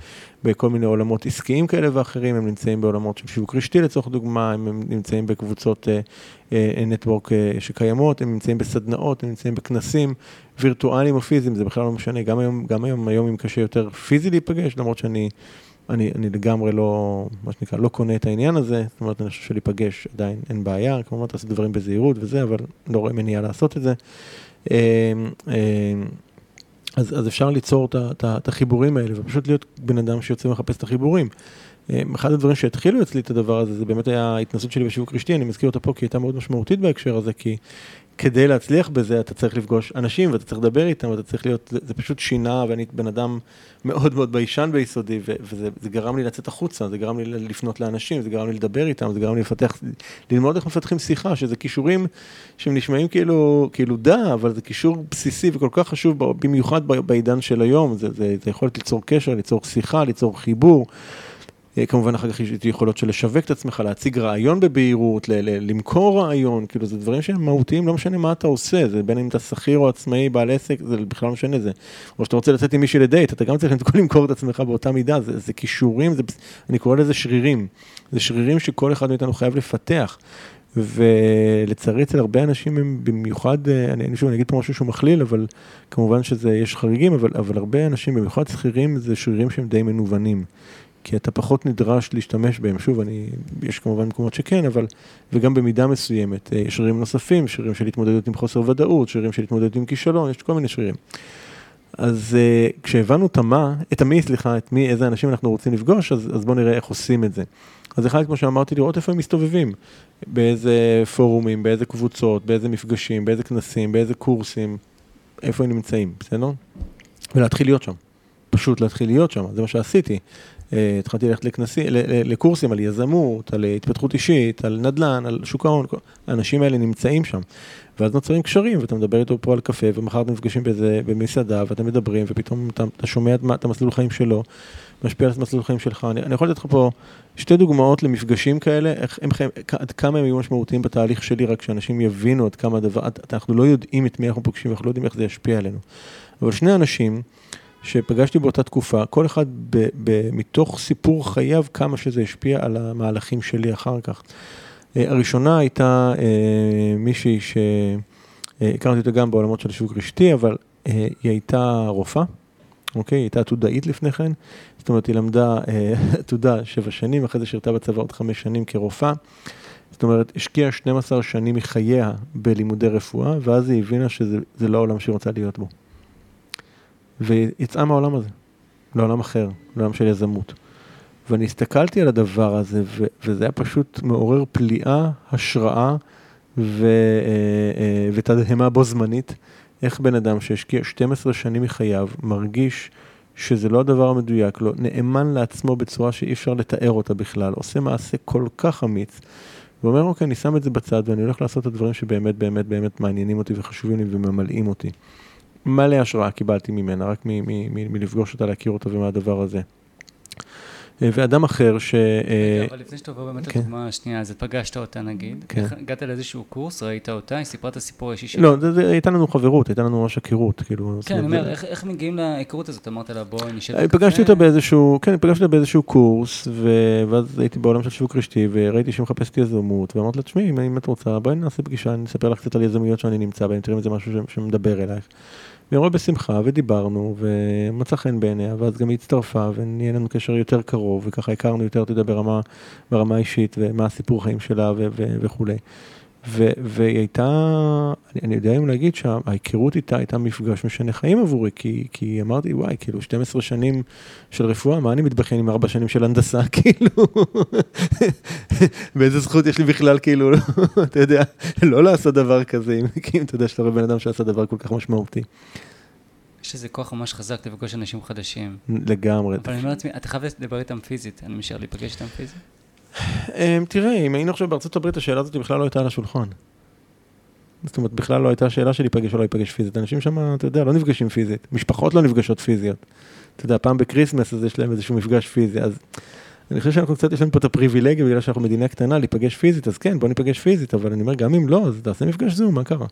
בכל מיני עולמות עסקיים כאלה ואחרים, הם נמצאים בעולמות של שיווק רשתי לצורך דוגמה, הם נמצאים בקבוצות נטוורק uh, uh, שקיימות, הם נמצאים בסדנאות, הם נמצאים בכנסים וירטואליים או פיזיים, זה בכלל לא משנה, גם היום, גם היום, היום אם קשה יותר פיזי להיפגש, למרות שאני... אני, אני לגמרי לא, מה שנקרא, לא קונה את העניין הזה, זאת אומרת, אני חושב שלהיפגש עדיין אין בעיה, כמובן תעשה דברים בזהירות וזה, אבל לא רואה מניעה לעשות את זה. אמ, אמ, אז, אז אפשר ליצור את החיבורים האלה, ופשוט להיות בן אדם שיוצא ומחפש את החיבורים. אמ, אחד הדברים שהתחילו אצלי את הדבר הזה, זה באמת היה ההתנסות שלי בשיווק רשתי, אני מזכיר אותה פה כי היא הייתה מאוד משמעותית בהקשר הזה, כי כדי להצליח בזה אתה צריך לפגוש אנשים ואתה צריך לדבר איתם ואתה צריך להיות, זה, זה פשוט שינה ואני בן אדם מאוד מאוד ביישן ביסודי ו, וזה גרם לי לצאת החוצה, זה גרם לי לפנות לאנשים, זה גרם לי לדבר איתם, זה גרם לי לפתח, ללמוד איך מפתחים שיחה, שזה כישורים שהם נשמעים כאילו, כאילו דה, אבל זה קישור בסיסי וכל כך חשוב במיוחד בעידן של היום, זה, זה, זה יכולת ליצור קשר, ליצור שיחה, ליצור חיבור. אה, כמובן אחר כך יש יכולות של לשווק את עצמך, להציג רעיון בבהירות, למכור רעיון, כאילו זה דברים שהם מהותיים, לא משנה מה אתה עושה, זה בין אם אתה שכיר או עצמאי, בעל עסק, זה בכלל לא משנה זה. או שאתה רוצה לצאת עם מישהי לדייט, אתה גם צריך למכור את עצמך באותה מידה, זה, זה כישורים, זה, אני קורא לזה שרירים. זה שרירים שכל אחד מאיתנו חייב לפתח. ולצערי אצל הרבה אנשים הם במיוחד, אה, אני, שוב, אני אגיד פה משהו שהוא מכליל, אבל כמובן שזה, יש חריגים, אבל, אבל הרבה אנשים, במיוחד שכירים, זה שרירים שהם די מנוונים. כי אתה פחות נדרש להשתמש בהם. שוב, אני, יש כמובן מקומות שכן, אבל, וגם במידה מסוימת. אה, יש שרירים נוספים, שרירים של התמודדות עם חוסר ודאות, שרירים של התמודדות עם כישלון, יש כל מיני שרירים. אז uh, כשהבנו את המה, את המי, סליחה, את מי, איזה אנשים אנחנו רוצים לפגוש, אז, אז בואו נראה איך עושים את זה. אז אחד, כמו שאמרתי, לראות איפה הם מסתובבים, באיזה פורומים, באיזה קבוצות, באיזה מפגשים, באיזה כנסים, באיזה קורסים, איפה הם נמצאים, בסדר? ולהתחיל להיות שם. פשוט להתחיל להיות שם, זה מה שעשיתי. אה, התחלתי ללכת לכנסים, לקורסים על יזמות, על התפתחות אישית, על נדל"ן, על שוק ההון, האנשים האלה נמצאים שם. ואז נוצרים קשרים, ואתה מדבר איתו פה על קפה, ומחר אתם נפגשים באיזה, במסעדה, ואתם מדברים, ופתאום אתה, אתה שומע את המסלול חיים שלו, משפיע על מסלול חיים שלך. אני, אני יכול לתת לך פה שתי דוגמאות למפגשים כאלה, איך הם חיים, עד כמה הם יהיו משמעותיים בתהליך שלי, רק שאנשים יבינו עד כמה הדבר, אנחנו לא יודעים את מי אנחנו פוגשים, אנחנו לא יודעים איך זה ישפיע עלינו. אבל שני אנשים, שפגשתי באותה תקופה, כל אחד ב, ב, מתוך סיפור חייו, כמה שזה השפיע על המהלכים שלי אחר כך. אה, הראשונה הייתה אה, מישהי שהכרתי אותה גם בעולמות של שוק רשתי, אבל אה, היא הייתה רופאה, אוקיי? היא הייתה עתודאית לפני כן, זאת אומרת, היא למדה עתודה שבע שנים, אחרי זה שירתה בצבא עוד חמש שנים כרופאה. זאת אומרת, השקיעה 12 שנים מחייה בלימודי רפואה, ואז היא הבינה שזה לא העולם שהיא רוצה להיות בו. ויצאה מהעולם הזה, לעולם אחר, לעולם של יזמות. ואני הסתכלתי על הדבר הזה, ו- וזה היה פשוט מעורר פליאה, השראה ו- אה, אה, ותדהמה בו זמנית, איך בן אדם שהשקיע 12 שנים מחייו מרגיש שזה לא הדבר המדויק לו, לא, נאמן לעצמו בצורה שאי אפשר לתאר אותה בכלל, עושה מעשה כל כך אמיץ, ואומר, אוקיי, אני שם את זה בצד ואני הולך לעשות את הדברים שבאמת באמת באמת מעניינים אותי וחשובים לי וממלאים אותי. מלא השראה קיבלתי ממנה, רק מלפגוש אותה, להכיר אותה ומהדבר הזה. אה, ואדם אחר ש... אה, אבל לפני שאתה עובר באמת כן. לדוגמה השנייה, אז פגשת אותה נגיד, כן. הגעת לאיזשהו קורס, ראית אותה, היא סיפרה את הסיפור האישי שלה. לא, הייתה לנו חברות, הייתה לנו ממש הכירות, כאילו. כן, אני אומר, איך מגיעים להיכרות הזאת? אמרת לה, בואי נשב בקפה. פגשתי אותה באיזשהו, כן, פגשתי אותה באיזשהו קורס, ואז הייתי בעולם של שיווק רשתי, וראיתי שהיא מחפשת יזמות, ואמרתי לה, תשמעי, אם את רוצה, בואי נעשה פגישה, אני אספר לך קצת על יזמיות שאני נמצא בהן, תראי אם זה משהו שמדבר אלייך. והיא אמרה בשמחה, ודיברנו, ומצא חן בעיניה, ואז גם היא הצטרפה, ונהיה לנו קשר יותר קרוב, וככה הכרנו יותר, אתה יודע, ברמה, ברמה אישית, ומה הסיפור חיים שלה וכולי. והיא הייתה, אני, אני יודע אם להגיד שההיכרות איתה הייתה מפגש משנה חיים עבורי, כי, כי אמרתי, וואי, כאילו 12 שנים של רפואה, מה אני מתבחן עם 4 שנים של הנדסה, כאילו, באיזה זכות יש לי בכלל, כאילו, אתה יודע, לא לעשות דבר כזה, אם אתה יודע שאתה רואה בן אדם שעשה דבר כל כך משמעותי. יש איזה כוח ממש חזק לפגוש אנשים חדשים. לגמרי. אבל אני אומר לעצמי, אתה חייב לדבר איתם פיזית, אני משאר להיפגש איתם פיזית? אמ, תראה, אם היינו עכשיו בארצות הברית, השאלה הזאת בכלל לא הייתה על השולחן. זאת אומרת, בכלל לא הייתה שאלה של להיפגש או לא להיפגש פיזית. אנשים שם, אתה יודע, לא נפגשים פיזית. משפחות לא נפגשות פיזיות. אתה יודע, פעם בקריסמס אז יש להם איזשהו מפגש פיזי. אז אני חושב שאנחנו קצת, יש לנו פה את הפריבילגיה, בגלל שאנחנו מדינה קטנה, להיפגש פיזית, אז כן, בוא ניפגש פיזית, אבל אני אומר, גם אם לא, אז תעשה מפגש זום, מה קרה?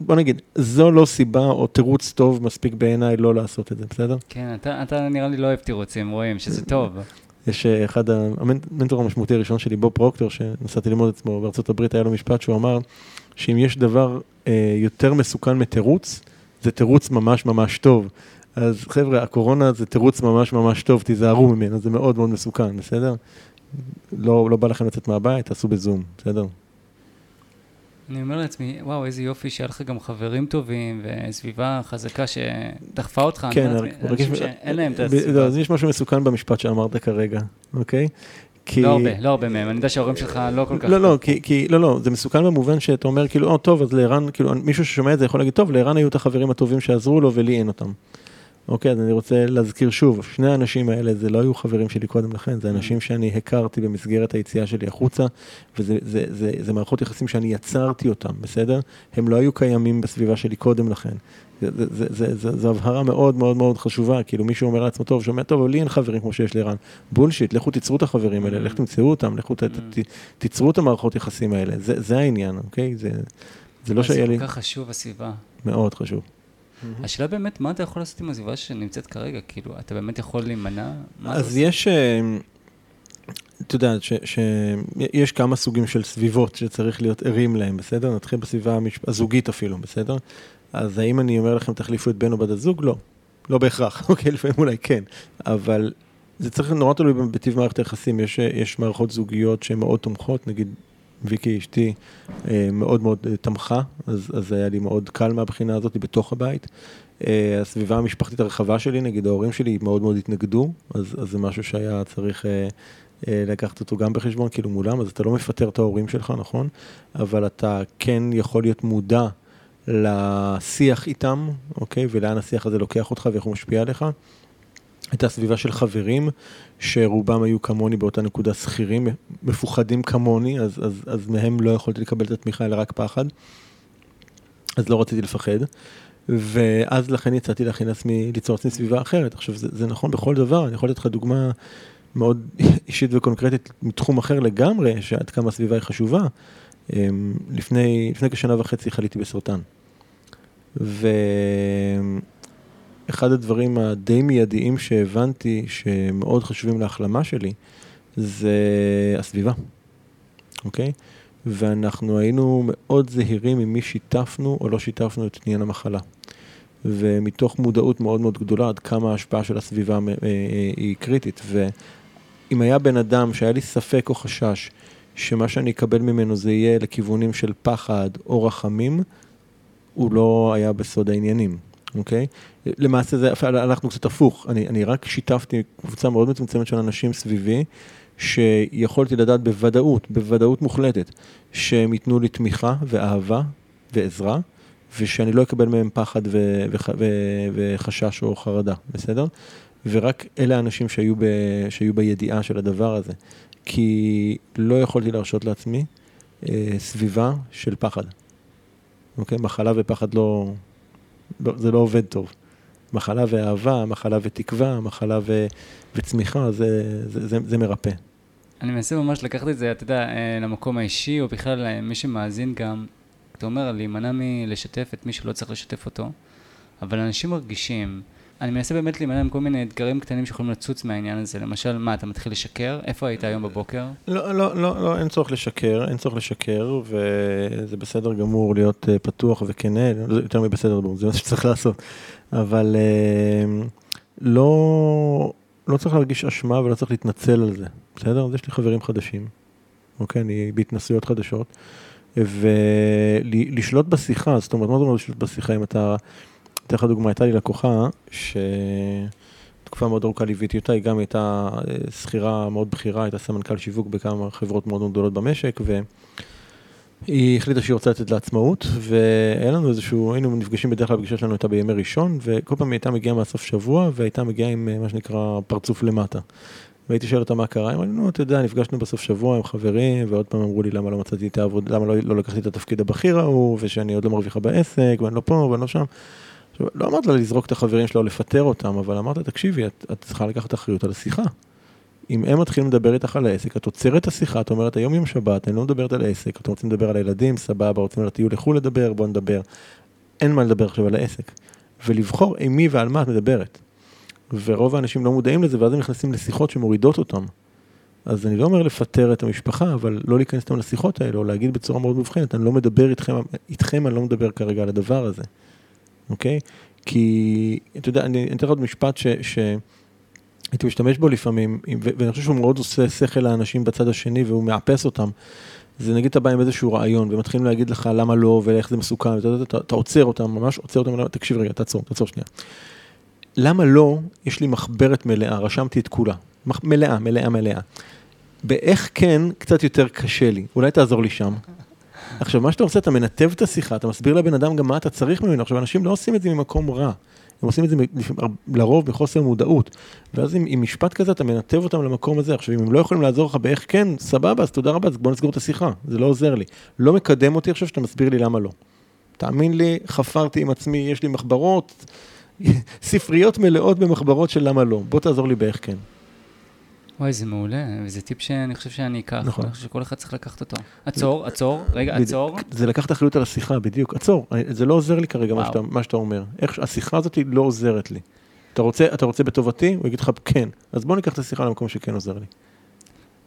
בוא נגיד, זו לא סיבה או תירוץ טוב מספיק בעיניי לא לעשות את זה, בסדר? כן, אתה, אתה נראה לי לא אוהב תירוצים, רואים שזה טוב. יש אה, אחד המנטור המשמעותי הראשון שלי, בוב פרוקטור, שנסעתי ללמוד עצמו בארצות הברית, היה לו משפט שהוא אמר, שאם יש דבר אה, יותר מסוכן מתירוץ, זה תירוץ ממש ממש טוב. אז חבר'ה, הקורונה זה תירוץ ממש ממש טוב, תיזהרו ממנו, זה מאוד מאוד מסוכן, בסדר? לא, לא בא לכם לצאת מהבית, תעשו בזום, בסדר? אני אומר לעצמי, וואו, איזה יופי שהיה לך גם חברים טובים וסביבה חזקה שדחפה אותך. כן, אני אנשים שאין להם את הסביבה. לא, אז יש משהו מסוכן במשפט שאמרת כרגע, אוקיי? כי... לא הרבה, לא הרבה מהם, אני יודע שההורים שלך לא כל כך... לא, לא, כי, כי, לא, לא, זה מסוכן במובן שאתה אומר, כאילו, או, טוב, אז לערן, כאילו, מישהו ששומע את זה יכול להגיד, טוב, לערן היו את החברים הטובים שעזרו לו ולי אין אותם. אוקיי, אז אני רוצה להזכיר שוב, שני האנשים האלה זה לא היו חברים שלי קודם לכן, זה אנשים שאני הכרתי במסגרת היציאה שלי החוצה, וזה זה, זה, זה, זה מערכות יחסים שאני יצרתי אותם, בסדר? הם לא היו קיימים בסביבה שלי קודם לכן. זו הבהרה מאוד מאוד מאוד חשובה, כאילו מישהו אומר לעצמו, טוב, שומע, טוב, אבל לי אין חברים כמו שיש לערן. בולשיט, לכו תיצרו את החברים האלה, לכו תמצאו אותם, לכו תיצרו את המערכות יחסים האלה, זה העניין, אוקיי? זה לא שהיה לי... זה כל כך חשוב הסביבה. מאוד חשוב. Mm-hmm. השאלה באמת, מה אתה יכול לעשות עם הסביבה שנמצאת כרגע? כאילו, אתה באמת יכול להימנע? אז יש, אה, אתה יודע, שיש כמה סוגים של סביבות שצריך להיות ערים להם, בסדר? נתחיל בסביבה המש... הזוגית אפילו, בסדר? אז האם אני אומר לכם, תחליפו את בן או בת הזוג? לא. לא בהכרח, אוקיי? לפעמים אולי כן. אבל זה צריך, נורא תלוי בטיב מערכת היחסים. יש, יש מערכות זוגיות שהן מאוד תומכות, נגיד ויקי אשתי אה, מאוד מאוד אה, תמכה, אז, אז היה לי מאוד קל מהבחינה הזאת בתוך הבית. אה, הסביבה המשפחתית הרחבה שלי, נגיד ההורים שלי מאוד מאוד התנגדו, אז, אז זה משהו שהיה צריך לקחת אותו גם בחשבון, כאילו מולם, אז אתה לא מפטר את ההורים שלך, נכון? אבל אתה כן יכול להיות מודע לשיח איתם, אוקיי? ולאן השיח הזה לוקח אותך ואיך הוא משפיע עליך. הייתה סביבה של חברים, שרובם היו כמוני באותה נקודה שכירים, מפוחדים כמוני, אז, אז, אז מהם לא יכולתי לקבל את התמיכה, אלא רק פחד. אז לא רציתי לפחד. ואז לכן יצאתי להכין לעצמי, ליצור לעצמי סביבה אחרת. עכשיו, זה, זה נכון בכל דבר, אני יכול לתת לך דוגמה מאוד אישית וקונקרטית מתחום אחר לגמרי, שעד כמה הסביבה היא חשובה. אמ, לפני, לפני כשנה וחצי חליתי בסרטן. ו... אחד הדברים הדי מיידיים שהבנתי שמאוד חשובים להחלמה שלי, זה הסביבה, אוקיי? ואנחנו היינו מאוד זהירים עם מי שיתפנו או לא שיתפנו את עניין המחלה. ומתוך מודעות מאוד מאוד גדולה עד כמה ההשפעה של הסביבה אה, אה, היא קריטית. ואם היה בן אדם שהיה לי ספק או חשש שמה שאני אקבל ממנו זה יהיה לכיוונים של פחד או רחמים, הוא לא היה בסוד העניינים. אוקיי? למעשה זה, אנחנו קצת הפוך, אני, אני רק שיתפתי קבוצה מאוד מצומצמת של אנשים סביבי, שיכולתי לדעת בוודאות, בוודאות מוחלטת, שהם ייתנו לי תמיכה ואהבה ועזרה, ושאני לא אקבל מהם פחד ו, ו, ו, וחשש או חרדה, בסדר? ורק אלה האנשים שהיו, ב, שהיו בידיעה של הדבר הזה. כי לא יכולתי להרשות לעצמי אה, סביבה של פחד. אוקיי? מחלה ופחד לא, זה לא עובד טוב. מחלה ואהבה, מחלה ותקווה, מחלה ו, וצמיחה, זה, זה, זה, זה מרפא. אני מנסה ממש לקחת את זה, אתה יודע, אה, למקום האישי, או בכלל אה, מי שמאזין גם, אתה אומר, להימנע מלשתף את מי שלא צריך לשתף אותו, אבל אנשים מרגישים, אני מנסה באמת להימנע עם כל מיני אתגרים קטנים שיכולים לצוץ מהעניין הזה. למשל, מה, אתה מתחיל לשקר? איפה היית היום בבוקר? לא, לא, לא, לא, אין צורך לשקר, אין צורך לשקר, וזה בסדר גמור להיות uh, פתוח וכנה, זה יותר מבסדר גמור, זה מה שצריך לעשות. אבל uh, לא, לא צריך להרגיש אשמה ולא צריך להתנצל על זה, בסדר? אז יש לי חברים חדשים, אוקיי? אני בהתנסויות חדשות, ולשלוט בשיחה, זאת אומרת, מה זאת אומרת לשלוט בשיחה אם אתה... אתן לך דוגמא, הייתה לי לקוחה שתקופה מאוד ארוכה ליוויתי אותה, היא גם הייתה אה, שכירה מאוד בכירה, הייתה סמנכ"ל שיווק בכמה חברות מאוד מאוד גדולות במשק, והיא החליטה שהיא רוצה לצאת לעצמאות, והיה לנו איזשהו, היינו נפגשים בדרך כלל, הפגישה שלנו הייתה בימי ראשון, וכל פעם היא הייתה מגיעה מהסוף שבוע, והייתה מגיעה עם אה, מה שנקרא פרצוף למטה. והייתי שואל אותה מה קרה, הם אמרו, נו, אתה יודע, נפגשנו בסוף שבוע עם חברים, ועוד פעם אמרו לי למה לא מצאתי את העבודה, למה לא, לא לקחתי את התפקיד הבכיר ההוא, ושאני עוד לא מרוויחה בעסק, ואני לא פה ואני לא שם. לא אמרת לה לזרוק את החברים שלה או לפטר אותם, אבל אמרת תקשיבי, את, את צריכה לקחת אחריות על השיחה. אם הם מתחילים לדבר איתך על העסק, את עוצרת את השיחה, את אומרת, היום יום שבת, אני לא מדברת על העסק, אתם רוצים לדבר על הילדים, סבבה, רוצים תהיו לחו"ל לדבר, בואו נדבר. אין מה לדבר עכשיו על העסק. ולבחור עם מי ועל מה את מדברת. ורוב האנשים לא מודעים לזה, ואז הם נכנסים לשיחות שמורידות אותם. אז אני לא אומר לפטר את המשפחה, אבל לא להיכנס איתם לשיחות האלה, או להגיד בצורה מאוד מובחנת, אני לא מדבר איתכם, איתכם אני לא מדבר כרגע על הדבר הזה. אוקיי? כי, אתה יודע, אני אתן לך עוד משפט ש... ש... הייתי משתמש בו לפעמים, ואני חושב שהוא מאוד עושה שכל לאנשים בצד השני והוא מאפס אותם. זה נגיד אתה בא עם איזשהו רעיון ומתחילים להגיד לך למה לא ואיך זה מסוכן, אתה, אתה, אתה, אתה עוצר אותם, ממש עוצר אותם, תקשיב רגע, תעצור, תעצור שנייה. למה לא, יש לי מחברת מלאה, רשמתי את כולה, מלאה, מלאה, מלאה. באיך כן, קצת יותר קשה לי, אולי תעזור לי שם. עכשיו, מה שאתה עושה, אתה מנתב את השיחה, אתה מסביר לבן אדם גם מה אתה צריך ממנו. עכשיו, אנשים לא עושים את זה ממקום רע. הם עושים את זה לרוב מחוסר מודעות. ואז עם, עם משפט כזה אתה מנתב אותם למקום הזה. עכשיו, אם הם לא יכולים לעזור לך באיך כן, סבבה, אז תודה רבה, אז בוא נסגור את השיחה. זה לא עוזר לי. לא מקדם אותי עכשיו שאתה מסביר לי למה לא. תאמין לי, חפרתי עם עצמי, יש לי מחברות, ספריות מלאות במחברות של למה לא. בוא תעזור לי באיך כן. וואי, זה מעולה, וזה טיפ שאני חושב שאני אקח, נכון. אני חושב שכל אחד צריך לקחת אותו. עצור, עצור, רגע, עצור. זה לקחת אחריות על השיחה, בדיוק, עצור, זה לא עוזר לי כרגע מה שאתה, מה שאתה אומר. איך, השיחה הזאת לא עוזרת לי. אתה רוצה, אתה רוצה בטובתי? הוא יגיד לך, כן. אז בוא ניקח את השיחה למקום שכן עוזר לי.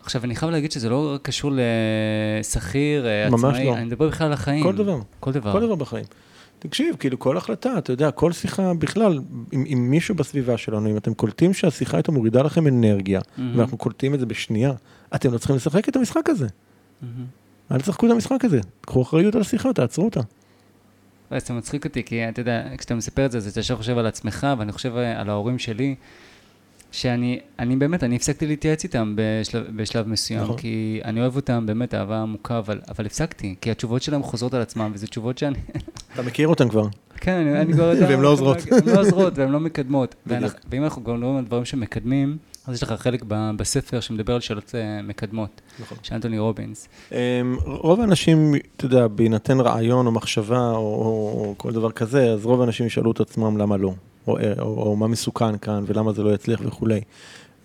עכשיו, אני חייב להגיד שזה לא קשור לשכיר, אה, עצמאי, לא. אני מדבר בכלל על החיים. כל דבר. כל דבר. כל דבר בחיים. תקשיב, כאילו כל החלטה, אתה יודע, כל שיחה בכלל, עם, עם מישהו בסביבה שלנו, אם אתם קולטים שהשיחה איתו מורידה לכם אנרגיה, מהמם. ואנחנו קולטים את זה בשנייה, אתם לא צריכים לשחק את המשחק הזה. מהמם. אל תשחקו את המשחק הזה. קחו אחריות על השיחה, תעצרו אותה. אז זה מצחיק אותי, כי אתה יודע, כשאתה מספר את זה, אז אתה ישר חושב על עצמך, ואני חושב אה, על ההורים שלי, שאני, אני באמת, אני הפסקתי להתייעץ איתם בשלב, בשלב מסוים, נכון. כי אני אוהב אותם, באמת, אהבה עמוקה, אבל, אבל הפסקתי, כי התשובות שלהם חוזרות על עצמם, וזה תשובות שאני, אתה מכיר אותם כבר. כן, אני, אני כבר יודע. והן לא עוזרות. הן לא עוזרות והן לא מקדמות. ואם אנחנו גם מדברים על דברים שמקדמים, אז יש לך חלק ב- בספר שמדבר על שאלות אה, מקדמות, נכון. של אנטוני רובינס. אמ, רוב האנשים, אתה יודע, בהינתן רעיון או מחשבה או, או, או כל דבר כזה, אז רוב האנשים ישאלו את עצמם למה לא, או, או, או מה מסוכן כאן ולמה זה לא יצליח וכולי.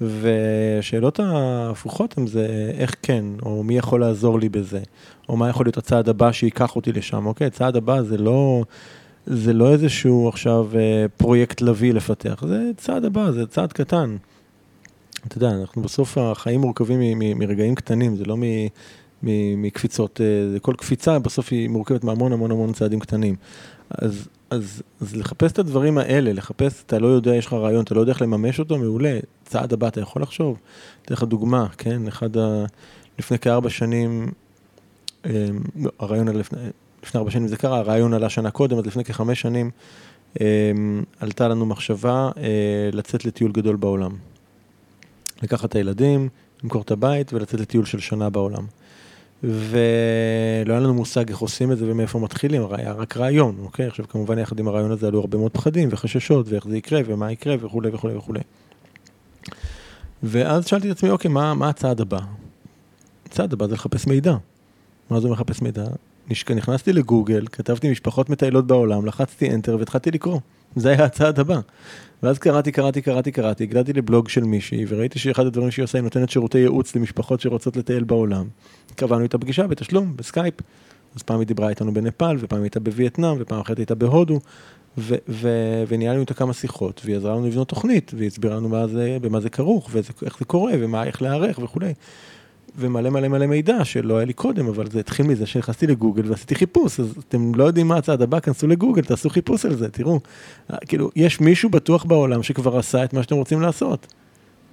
והשאלות ההפוכות הן זה איך כן, או מי יכול לעזור לי בזה, או מה יכול להיות הצעד הבא שייקח אותי לשם, אוקיי? הצעד הבא זה לא, זה לא איזשהו עכשיו אה, פרויקט לביא לפתח, זה צעד הבא, זה צעד קטן. אתה יודע, אנחנו בסוף החיים מורכבים מרגעים קטנים, זה לא מ... מקפיצות, אה, כל קפיצה בסוף היא מורכבת מהמון המון המון צעדים קטנים. אז, אז, אז לחפש את הדברים האלה, לחפש, אתה לא יודע, יש לך רעיון, אתה לא יודע איך לממש אותו, מעולה. צעד הבא, אתה יכול לחשוב. אתן לך דוגמה, כן? אחד ה... לפני כארבע שנים, אה, לא, הרעיון עלה לפני, לפני ארבע שנים זה קרה, הרעיון עלה שנה קודם, אז לפני כחמש שנים אה, עלתה לנו מחשבה אה, לצאת לטיול גדול בעולם. לקחת את הילדים, למכור את הבית ולצאת לטיול של שנה בעולם. ולא היה לנו מושג איך עושים את זה ומאיפה מתחילים, היה רק רעיון, אוקיי? עכשיו כמובן יחד עם הרעיון הזה עלו הרבה מאוד פחדים וחששות ואיך זה יקרה ומה יקרה וכולי וכולי וכולי. ואז שאלתי את עצמי, אוקיי, מה, מה הצעד הבא? הצעד הבא זה לחפש מידע. מה זה מחפש מידע? נכנסתי לגוגל, כתבתי משפחות מטיילות בעולם, לחצתי enter והתחלתי לקרוא. זה היה הצעד הבא. ואז קראתי, קראתי, קראתי, קראתי, הגעתי לבלוג של מישהי, וראיתי שאחד הדברים שהיא עושה, היא נותנת שירותי ייעוץ למשפחות שרוצות לטייל בעולם. קבענו איתה פגישה בתשלום, בסקייפ. אז פעם היא דיברה איתנו בנפאל, ופעם הייתה בווייטנאם, ופעם אחרת הייתה בהודו, ו- ו- וניהלנו איתה כמה שיחות, והיא עזרה לנו לבנות תוכנית, והיא הסבירה לנו מה זה, במה זה כרוך, ואיך זה קורה, ומה, איך להיערך וכולי. ומלא מלא מלא מידע שלא היה לי קודם, אבל זה התחיל מזה שנכנסתי לגוגל ועשיתי חיפוש, אז אתם לא יודעים מה הצעד הבא, כנסו לגוגל, תעשו חיפוש על זה, תראו. כאילו, יש מישהו בטוח בעולם שכבר עשה את מה שאתם רוצים לעשות.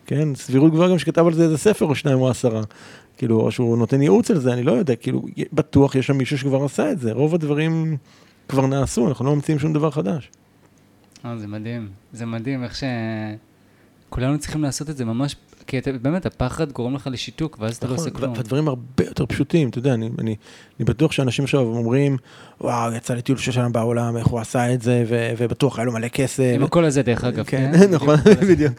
כן, סבירות גבוהה גם שכתב על זה איזה ספר או שניים או עשרה. כאילו, או שהוא נותן ייעוץ על זה, אני לא יודע, כאילו, בטוח יש שם מישהו שכבר עשה את זה. רוב הדברים כבר נעשו, אנחנו לא ממציאים שום דבר חדש. אה, זה מדהים. זה מדהים איך ש... כולנו צריכים לעשות את זה ממש, כי אתה, באמת, הפחד גורם לך לשיתוק, ואז אתה לא נכון, עושה כלום. והדברים הרבה יותר פשוטים, אתה יודע, אני, אני, אני בטוח שאנשים עכשיו אומרים, וואו, יצא לטיול של שנה בעולם, איך הוא עשה את זה, ו, ובטוח היה לו מלא כסף. עם הקול הזה, דרך אגב, כן, כן? נכון, בדיוק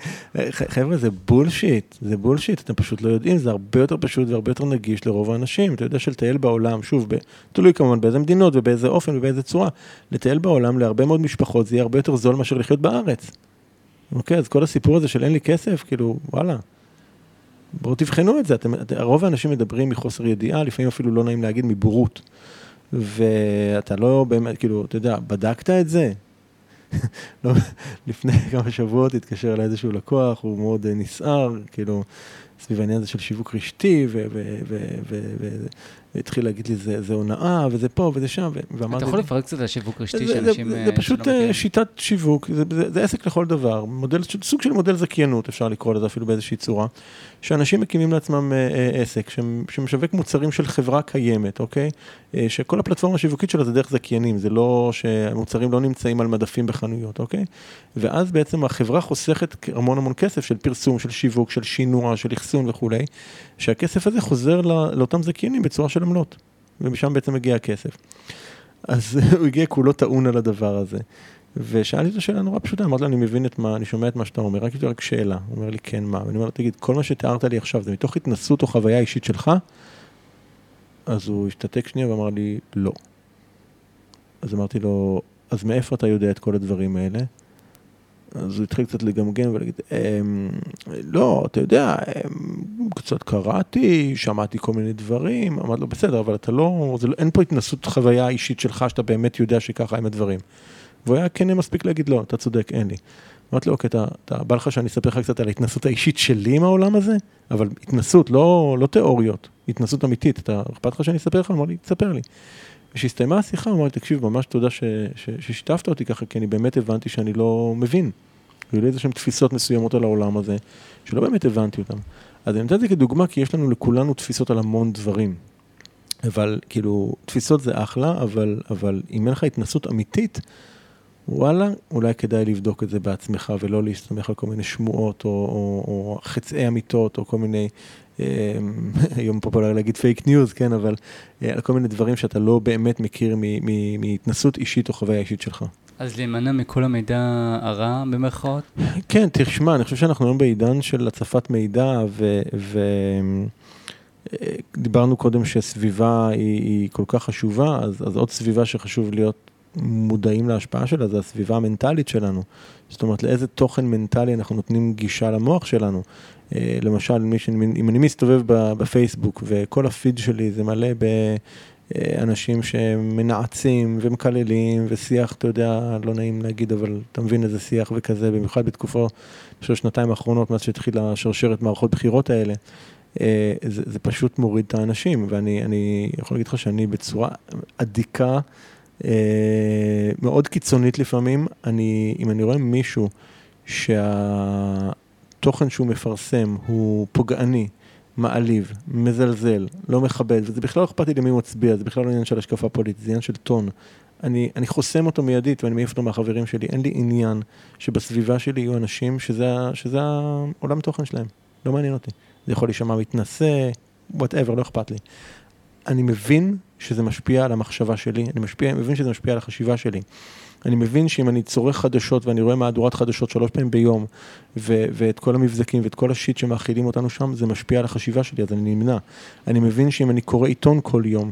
חבר'ה, זה bullshit, זה bullshit, אתם פשוט לא יודעים, זה הרבה יותר פשוט והרבה יותר נגיש לרוב האנשים. אתה יודע שלטייל בעולם, שוב, תלוי כמובן באיזה מדינות ובאיזה אופן ובאיזה צורה, לטייל בעולם להרבה מאוד משפחות זה יהיה הרבה יותר זול מאשר לחיות בארץ. אוקיי, אז כל הסיפור הזה של אין לי כסף, כאילו, וואלה. בואו תבחנו את זה, אתם, את- רוב האנשים מדברים מחוסר ידיעה, לפעמים אפילו לא נעים להגיד מבורות. ואתה לא באמת, כאילו, אתה יודע, בדקת את זה? לא, לפני כמה שבועות התקשר אליי איזשהו לקוח, הוא מאוד אה, נסער, כאילו, סביב העניין הזה של שיווק רשתי, והתחיל להגיד לי, זה זה הונאה, וזה פה וזה שם, ואמרתי... אתה יכול לפרק קצת על שיווק רשתי זה- שאנשים... זה, אה, זה פשוט שלא מכירים? אה, שיטת שיווק, זה, זה, זה עסק לכל דבר, מודל, סוג של מודל זכיינות, אפשר לקרוא לזה אפילו באיזושהי צורה, שאנשים מקימים לעצמם אה, אה, עסק שמ- שמשווק מוצרים של חברה קיימת, אוקיי? אה, שכל הפלטפורמה השיווקית שלה זה דרך זכיינים, זה לא שהמוצרים לא נמצאים על מדפים בחנויות, אוקיי? ואז בעצם החברה חוסכת המון המון כסף של פרסום, של שיווק, של שינוע, של אחסון וכולי, שהכסף הזה חוזר לא, לאותם זכיינים בצורה של עמלות, ומשם בעצם מגיע הכסף. אז הוא הגיע כולו טעון על הדבר הזה. ושאלתי אותו שאלה נורא פשוטה, אמרתי לו, אני מבין את מה, אני שומע את מה שאתה אומר, רק, רק שאלה. הוא אומר לי, כן, מה? ואני אומר לו, תגיד, כל מה שתיארת לי עכשיו, זה מתוך התנסות או חוויה אישית שלך? אז הוא השתתק שנייה ואמר לי, לא. אז אמרתי לו, אז מאיפה אתה יודע את כל הדברים האלה? אז הוא התחיל קצת לגמגם ולהגיד, אמ, לא, אתה יודע, אמ, קצת קראתי, שמעתי כל מיני דברים, אמרתי לו, בסדר, אבל אתה לא, זה לא, אין פה התנסות חוויה אישית שלך, שאתה באמת יודע שככה הם הדברים. והוא היה כן מספיק להגיד, לא, אתה צודק, אין לי. אמרתי לו, אוקיי, אתה, אתה בא לך שאני אספר לך קצת על ההתנסות האישית שלי עם העולם הזה? אבל התנסות, לא, לא תיאוריות, התנסות אמיתית. אתה, אכפת לך שאני אספר לך? אמר לי, תספר לי. כשהסתיימה השיחה, הוא אמר לי, תקשיב, ממש תודה ש, ש, ששיתפת אותי ככה, כי אני באמת הבנתי שאני לא מבין. היו לי איזה שהן תפיסות מסוימות על העולם הזה, שלא באמת הבנתי אותן. אז אני נותן את זה כדוגמה, כי יש לנו לכולנו תפיסות על המון דברים. אבל כאילו, תפיסות זה אחלה, אבל, אבל אם אין לך התנסות אמיתית, וואלה, אולי כדאי לבדוק את זה בעצמך ולא להסתמך על כל מיני שמועות או, או, או חצאי אמיתות או כל מיני, אה, היום פופולרי להגיד fake news, כן, אבל אה, על כל מיני דברים שאתה לא באמת מכיר מהתנסות אישית או חוויה אישית שלך. אז להימנע מכל המידע הרע במרכאות? כן, תשמע, אני חושב שאנחנו היום בעידן של הצפת מידע ודיברנו ו... קודם שסביבה היא, היא כל כך חשובה, אז, אז עוד סביבה שחשוב להיות מודעים להשפעה שלה, זה הסביבה המנטלית שלנו. זאת אומרת, לאיזה תוכן מנטלי אנחנו נותנים גישה למוח שלנו. אה, למשל, אם אני מסתובב בפייסבוק וכל הפיד שלי זה מלא באנשים שמנעצים ומקללים ושיח, אתה יודע, לא נעים להגיד, אבל אתה מבין איזה שיח וכזה, במיוחד בתקופה של השנתיים האחרונות, מאז שהתחילה שרשרת מערכות בחירות האלה. אה, זה, זה פשוט מוריד את האנשים, ואני יכול להגיד לך שאני בצורה אדיקה, אה, מאוד קיצונית לפעמים, אני, אם אני רואה מישהו שהתוכן שהוא מפרסם הוא פוגעני, מעליב, מזלזל, לא מכבד, וזה בכלל לא אכפת לי למי הוא מצביע, זה בכלל לא עניין של השקפה פוליטית, זה עניין של טון. אני, אני חוסם אותו מיידית ואני מעיף אותו מהחברים שלי, אין לי עניין שבסביבה שלי יהיו אנשים שזה, שזה העולם תוכן שלהם, לא מעניין אותי. זה יכול להישמע מתנשא, whatever, לא אכפת לי. אני מבין שזה משפיע על המחשבה שלי, אני משפיע, מבין שזה משפיע על החשיבה שלי. אני מבין שאם אני צורך חדשות ואני רואה מהדורת חדשות שלוש פעמים ביום, ו- ואת כל המבזקים ואת כל השיט שמאכילים אותנו שם, זה משפיע על החשיבה שלי, אז אני נמנע. אני מבין שאם אני קורא עיתון כל יום,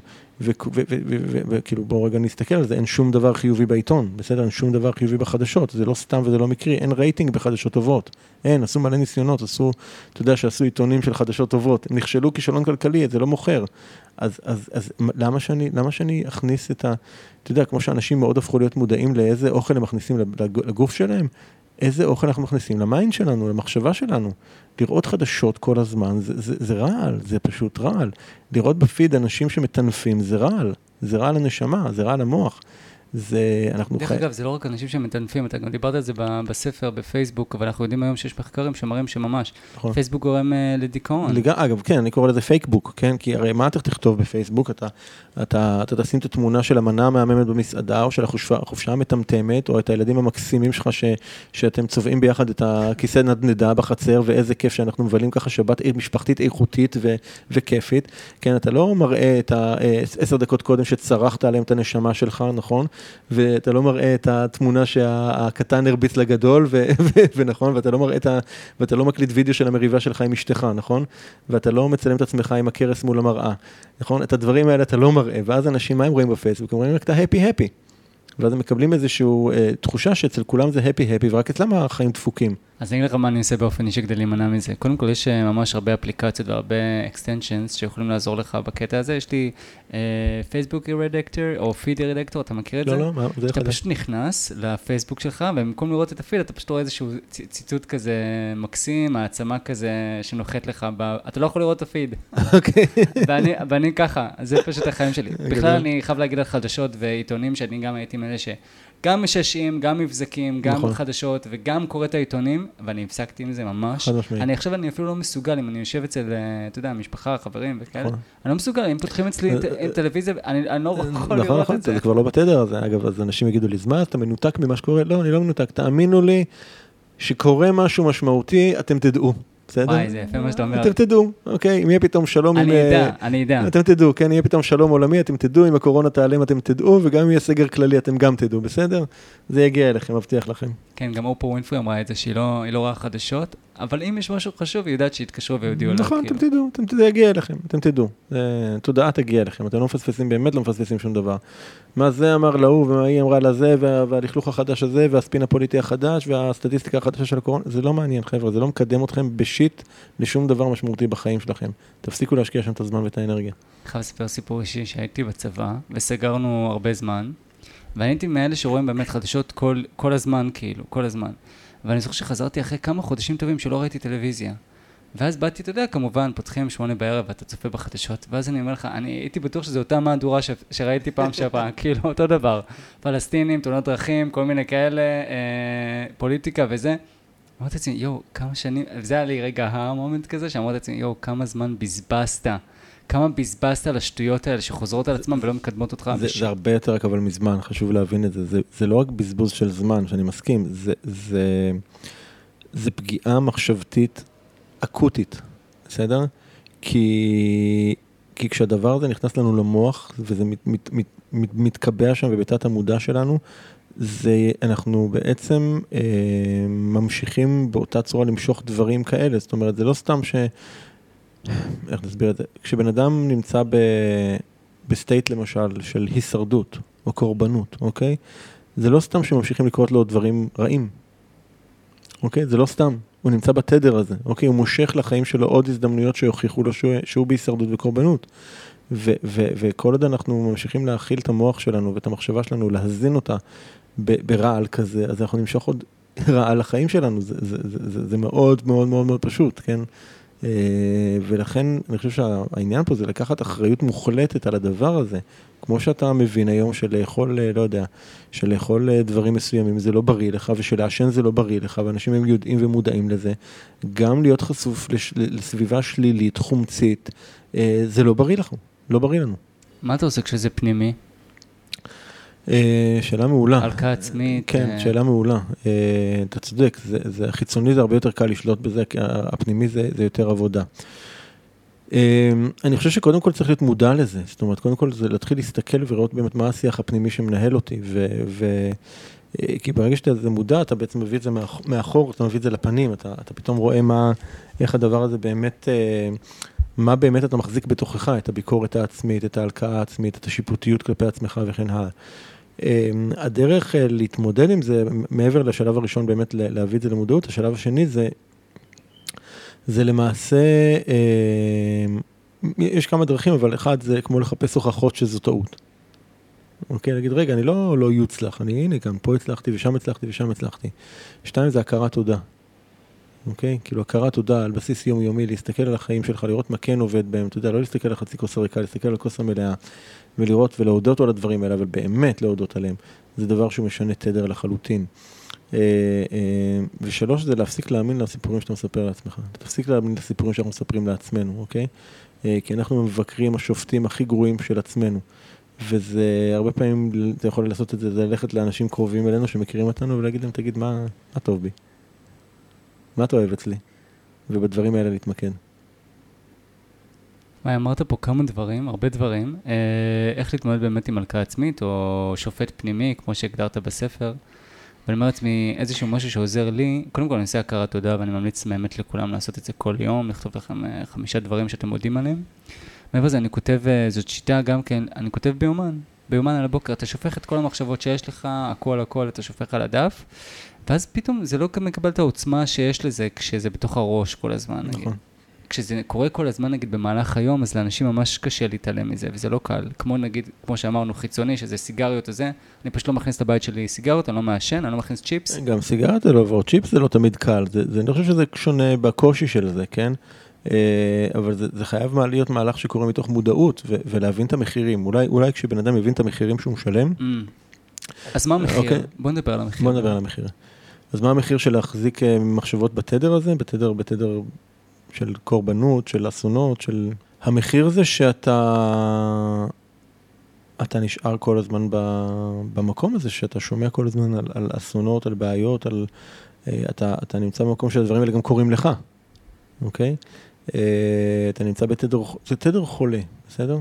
וכאילו בואו רגע נסתכל על זה, אין שום דבר חיובי בעיתון, בסדר? אין שום דבר חיובי בחדשות, זה לא סתם וזה לא מקרי, אין רייטינג בחדשות טובות, אין, עשו מלא ניסיונות, עשו, אתה יודע שעשו עיתונים של חדשות טובות, הם נכשלו כישלון כלכלי, זה לא מוכר. אז, אז, אז למה, שאני, למה שאני אכניס את ה... אתה יודע, כמו שאנשים מאוד הפכו להיות מודעים לאיזה אוכל הם מכניסים לגוף שלהם, איזה אוכל אנחנו מכניסים ל mind שלנו, למחשבה שלנו. לראות חדשות כל הזמן זה, זה, זה רעל, זה פשוט רעל. לראות בפיד אנשים שמטנפים זה רעל, זה רע לנשמה, זה רע למוח. זה, אנחנו דרך חי... אגב, זה לא רק אנשים שמטנפים, אתה גם דיברת על זה בספר, בפייסבוק, אבל אנחנו יודעים היום שיש מחקרים שמראים שממש, נכון. פייסבוק גורם אה, לדיכאון. לג... אגב, כן, אני קורא לזה Fakebook, כן? כי הרי מה אתה תכתוב בפייסבוק? אתה, אתה, אתה תשים את התמונה של המנה המהממת במסעדה, או של החופשה, המטמטמת, או את הילדים המקסימים שלך, ש, שאתם צובעים ביחד את הכיסא נדנדה בחצר, ואיזה כיף שאנחנו מבלים ככה שבת משפחתית איכותית ו, וכיפית. כן, אתה לא מראה את העשר אה, דקות קודם שצרחת עליהם את הנשמה שלך, נכון? ואתה לא מראה את התמונה שהקטן הרביץ לגדול, ו- ו- ונכון, ואתה לא מראה את ה... ואתה לא מקליט וידאו של המריבה שלך עם אשתך, נכון? ואתה לא מצלם את עצמך עם הכרס מול המראה, נכון? את הדברים האלה אתה לא מראה, ואז אנשים, מה הם רואים בפייסבוק? הם רואים רק את ההפי-הפי. ואז הם מקבלים איזושהי אה, תחושה שאצל כולם זה הפי-הפי, ורק אצלם החיים דפוקים. אז אני אגיד לך מה אני עושה באופן אישי כדי להימנע מזה. קודם כל, יש אה, ממש הרבה אפליקציות והרבה extensions שיכולים לעזור לך בקטע הזה. יש לי פייסבוק uh, רדקטור או פיד רדקטור, אתה מכיר את לא, זה? לא, מה, זה אתה פשוט נכנס לפייסבוק שלך, ובמקום לראות את הפיד, אתה פשוט רואה איזשהו ציטוט כזה מקסים, העצמה כזה שנוחת לך, ב... אתה לא יכול לראות את הפיד. אוקיי. ואני, ואני ככה, זה פשוט החיים שלי. בכלל, אני חייב להגיד על חדשות ועיתונים, שאני גם הייתי מאלה ש... גם מששים, גם מבזקים, גם נכון. חדשות, וגם קורא את העיתונים, ואני הפסקתי עם זה ממש. חד משמעית. אני עכשיו, אני אפילו לא מסוגל, אם אני יושב אצל, אה, אתה יודע, משפחה, חברים וכאלה, נכון. אני לא מסוגל, אם פותחים אצלי אה, טלוויזיה, אני, אני לא יכול נכון, לראות נכון, את זה. זה כבר לא בתדר הזה, אגב, אז אנשים יגידו לי, אז מה, אתה מנותק ממה שקורה? לא, אני לא מנותק, תאמינו לי שקורה משהו משמעותי, אתם תדעו. בסדר? וואי, זה יפה מה שאתה אומר. אתם תדעו, אוקיי? אם יהיה פתאום שלום אני עם... אני אדע, uh, אני אדע. אתם תדעו, כן? יהיה פתאום שלום עולמי, אתם תדעו, אם הקורונה תיעלם אתם תדעו, וגם אם יהיה סגר כללי אתם גם תדעו, בסדר? זה יגיע אליכם, מבטיח לכם. כן, גם אופו ווינפרי אמרה את זה, שהיא לא, לא רואה חדשות, אבל אם יש משהו חשוב, היא יודעת שיתקשרו ויודיעו לה. נכון, אתם כאילו. תדעו, אתם תדעו, זה יגיע אליכם, אתם תדעו. תודעה תגיע אליכם, אתם לא מפספסים, באמת לא מפספסים שום דבר. מה זה אמר להוא, ומה היא אמרה לזה, והלכלוך החדש הזה, והספין הפוליטי החדש, והסטטיסטיקה החדשה של הקורונה, זה לא מעניין, חבר'ה, זה לא מקדם אתכם בשיט לשום דבר משמעותי בחיים שלכם. תפסיקו להשקיע שם את הזמן ואת האנרגיה. אני חייב לספר סיפור אישי שהייתי בצבא, וסגרנו הרבה זמן, ואני הייתי מאלה שרואים באמת חדשות כל, כל הזמן, כאילו, כל הזמן. ואני זוכר שחזרתי אחרי כמה חודשים טובים שלא ראיתי טלוויזיה. ואז באתי, אתה יודע, כמובן, פותחים שמונה בערב ואתה צופה בחדשות, ואז אני אומר לך, אני הייתי בטוח שזו אותה מהדורה ש... שראיתי פעם שעברה, כאילו, אותו דבר. פלסטינים, תאונות דרכים, כל מיני כאלה, אה, פוליטיקה וזה. אמרתי לעצמי, יואו, כמה שנים, וזה היה לי רגע המומנט כזה, שאמרתי לעצמי, יואו, כמה זמן בזבזת. כמה בזבזת על השטויות האלה שחוזרות על עצמן ולא מקדמות אותך. זה, זה הרבה יותר רק אבל מזמן, חשוב להבין את זה. זה. זה לא רק בזבוז של זמן, שאני מסכים, זה, זה, זה פגיעה מחשבתית אקוטית, בסדר? כי, כי כשהדבר הזה נכנס לנו למוח, וזה מת, מת, מת, מת, מתקבע שם בביתת המודע שלנו, זה, אנחנו בעצם אה, ממשיכים באותה צורה למשוך דברים כאלה, זאת אומרת, זה לא סתם ש... איך נסביר את זה? כשבן אדם נמצא ב... ב state למשל של הישרדות או קורבנות, אוקיי? זה לא סתם שממשיכים לקרות לו דברים רעים, אוקיי? זה לא סתם. הוא נמצא בתדר הזה, אוקיי? הוא מושך לחיים שלו עוד הזדמנויות שיוכיחו לו שהוא, שהוא בהישרדות וקורבנות. ו- ו- וכל עוד אנחנו ממשיכים להאכיל את המוח שלנו ואת המחשבה שלנו, להזין אותה ב- ברעל כזה, אז אנחנו נמשוך עוד רעל לחיים שלנו, זה, זה, זה, זה, זה מאוד מאוד מאוד מאוד פשוט, כן? אה, ולכן אני חושב שהעניין פה זה לקחת אחריות מוחלטת על הדבר הזה. כמו שאתה מבין היום שלאכול, אה, לא יודע, שלאכול אה, דברים מסוימים זה לא בריא לך ושלעשן זה לא בריא לך ואנשים הם יודעים ומודעים לזה. גם להיות חשוף לש, לסביבה שלילית, חומצית, זה לא בריא לך, לא בריא לנו. מה אתה עושה כשזה פנימי? אה, שאלה מעולה. הלקאה עצמית. כן, אה, שאלה מעולה. אה, אתה צודק, זה, זה החיצוני זה הרבה יותר קל לשלוט בזה, כי הפנימי זה, זה יותר עבודה. אני חושב שקודם כל צריך להיות מודע לזה, זאת אומרת, קודם כל זה להתחיל להסתכל ולראות באמת מה השיח הפנימי שמנהל אותי, ו... ו כי ברגע שאתה מודע, אתה בעצם מביא את זה מאחור, אתה מביא את זה לפנים, אתה, אתה פתאום רואה מה, איך הדבר הזה באמת, מה באמת אתה מחזיק בתוכך, את הביקורת העצמית, את ההלקאה העצמית, את השיפוטיות כלפי עצמך וכן הלאה. אמ, הדרך אה, להתמודד עם זה, מעבר לשלב הראשון באמת להביא את זה למודעות, השלב השני זה, זה למעשה, אמ, יש כמה דרכים, אבל אחד זה כמו לחפש הוכחות שזו טעות. אוקיי, להגיד, רגע, אני לא לא יוצלח, אני הנה, גם פה הצלחתי ושם הצלחתי ושם הצלחתי. שתיים זה הכרת תודה. אוקיי? כאילו הכרת תודה על בסיס יומיומי, להסתכל על החיים שלך, לראות מה כן עובד בהם, אתה יודע, לא להסתכל על חצי כוס הריקה, להסתכל על הכוס המלאה, ולראות ולהודות על הדברים האלה, אבל באמת להודות עליהם. זה דבר שהוא משנה תדר לחלוטין. אה, אה, ושלוש, זה להפסיק להאמין לסיפורים שאתה מספר לעצמך. תפסיק להאמין לסיפורים שאנחנו מספרים לעצמנו, אוקיי? אה, כי אנחנו מבקרים השופטים הכי גרועים של עצמנו. וזה, הרבה פעמים אתה יכול לעשות את זה, זה ללכת לאנשים קרובים אלינו שמכירים אותנו ולהגיד להם, תגיד, מה, מה טוב בי? מה אתה אוהב אצלי? ובדברים האלה להתמקד. אמרת פה כמה דברים, הרבה דברים. אה, איך להתמודד באמת עם מלכה עצמית, או שופט פנימי, כמו שהגדרת בספר. ואני אומר לעצמי, איזשהו משהו שעוזר לי, קודם כל אני עושה הכרת תודה, ואני ממליץ באמת לכולם לעשות את זה כל יום, לכתוב לכם אה, חמישה דברים שאתם מודים עליהם. מעבר לזה, אני כותב, אה, זאת שיטה גם כן, אני כותב ביומן. ביומן על הבוקר, אתה שופך את כל המחשבות שיש לך, הכל הכל, אתה שופך על הדף, ואז פתאום זה לא מקבל את העוצמה שיש לזה כשזה בתוך הראש כל הזמן. נכון. נגיד. כשזה קורה כל הזמן, נגיד, במהלך היום, אז לאנשים ממש קשה להתעלם מזה, וזה לא קל. כמו נגיד, כמו שאמרנו, חיצוני, שזה סיגריות וזה, אני פשוט לא מכניס לבית שלי סיגריות, אני לא מעשן, אני לא מכניס צ'יפס. גם סיגריות זה לא עבור, צ'יפס זה לא תמיד קל, זה, זה, אני חושב שזה שונה בקושי של זה, כן? אה, אבל זה, זה חייב להיות מהלך שקורה מתוך מודעות ו, ולהבין את המחירים. אולי, אולי כשבן אדם יבין את המחירים שהוא משלם... Mm. אז מה המחיר? אוקיי. בוא נדבר על המחיר. בוא נדבר על המחיר. אז מה המחיר של להחזיק אה, מחשבות בתדר הזה? בתדר, בתדר של קורבנות, של אסונות, של... המחיר זה שאתה... אתה נשאר כל הזמן ב, במקום הזה, שאתה שומע כל הזמן על, על אסונות, על בעיות, על... אה, אתה, אתה נמצא במקום שהדברים האלה גם קורים לך, אוקיי? אה, אתה נמצא בתדר, זה תדר חולה, בסדר?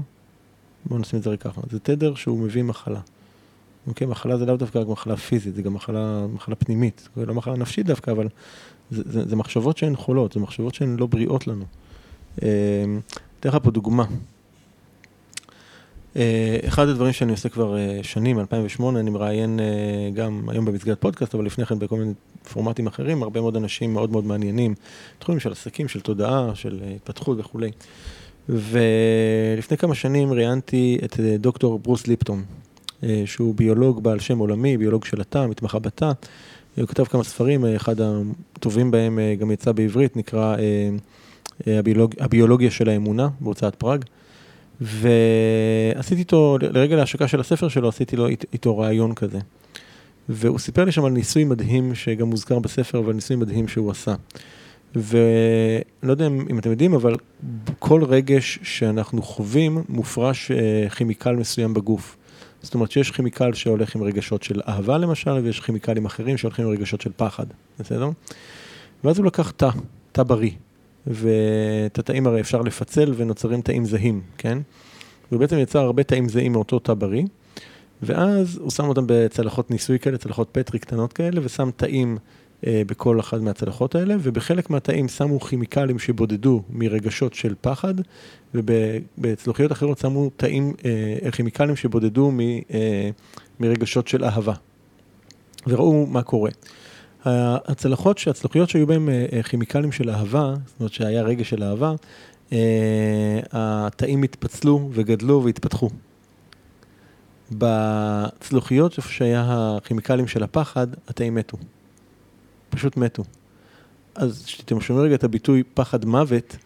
בואו נשים את זה רק ככה. זה תדר שהוא מביא מחלה. אוקיי, מחלה זה לאו דווקא רק מחלה פיזית, זה גם מחלה, מחלה פנימית. זה לא מחלה נפשית דווקא, אבל זה, זה, מחשבות שהן חולות, זה מחשבות שהן לא בריאות לנו. אמ, אתן לך פה דוגמה. אה, אחד הדברים שאני עושה כבר אה, שנים, 2008, אני מראיין אה, גם היום במסגרת פודקאסט, אבל לפני כן בכל מיני פורמטים אחרים, הרבה מאוד אנשים מאוד מאוד מעניינים, תחומים של עסקים, של תודעה, של התפתחות וכולי. ולפני כמה שנים ראיינתי את דוקטור ברוס ליפטון, שהוא ביולוג בעל שם עולמי, ביולוג של התא, מתמחה בתא, הוא כתב כמה ספרים, אחד הטובים בהם גם יצא בעברית, נקרא הביולוג, הביולוגיה של האמונה, בהוצאת פראג. ועשיתי איתו, לרגע להשקה של הספר שלו, עשיתי לו איתו רעיון כזה. והוא סיפר לי שם על ניסוי מדהים, שגם מוזכר בספר, אבל ניסוי מדהים שהוא עשה. ולא יודע אם אתם יודעים, אבל כל רגש שאנחנו חווים מופרש אה, כימיקל מסוים בגוף. זאת אומרת שיש כימיקל שהולך עם רגשות של אהבה למשל, ויש כימיקלים אחרים שהולכים עם רגשות של פחד, בסדר? ואז הוא לקח תא, תא בריא, ואת התאים הרי אפשר לפצל ונוצרים תאים זהים, כן? הוא בעצם יצר הרבה תאים זהים מאותו תא בריא, ואז הוא שם אותם בצלחות ניסוי כאלה, צלחות פטרי קטנות כאלה, ושם תאים בכל אחת מהצלחות האלה, ובחלק מהתאים שמו כימיקלים שבודדו מרגשות של פחד, ובצלוחיות אחרות שמו תאים, אה, כימיקלים שבודדו מ, אה, מרגשות של אהבה. וראו מה קורה. הצלחות, הצלוחיות שהיו בהן אה, אה, כימיקלים של אהבה, זאת אומרת שהיה רגש של אהבה, אה, התאים התפצלו וגדלו והתפתחו. בצלוחיות, איפה שהיה הכימיקלים של הפחד, התאים מתו. פשוט מתו. אז כשאתם שומעים רגע את הביטוי פחד מוות,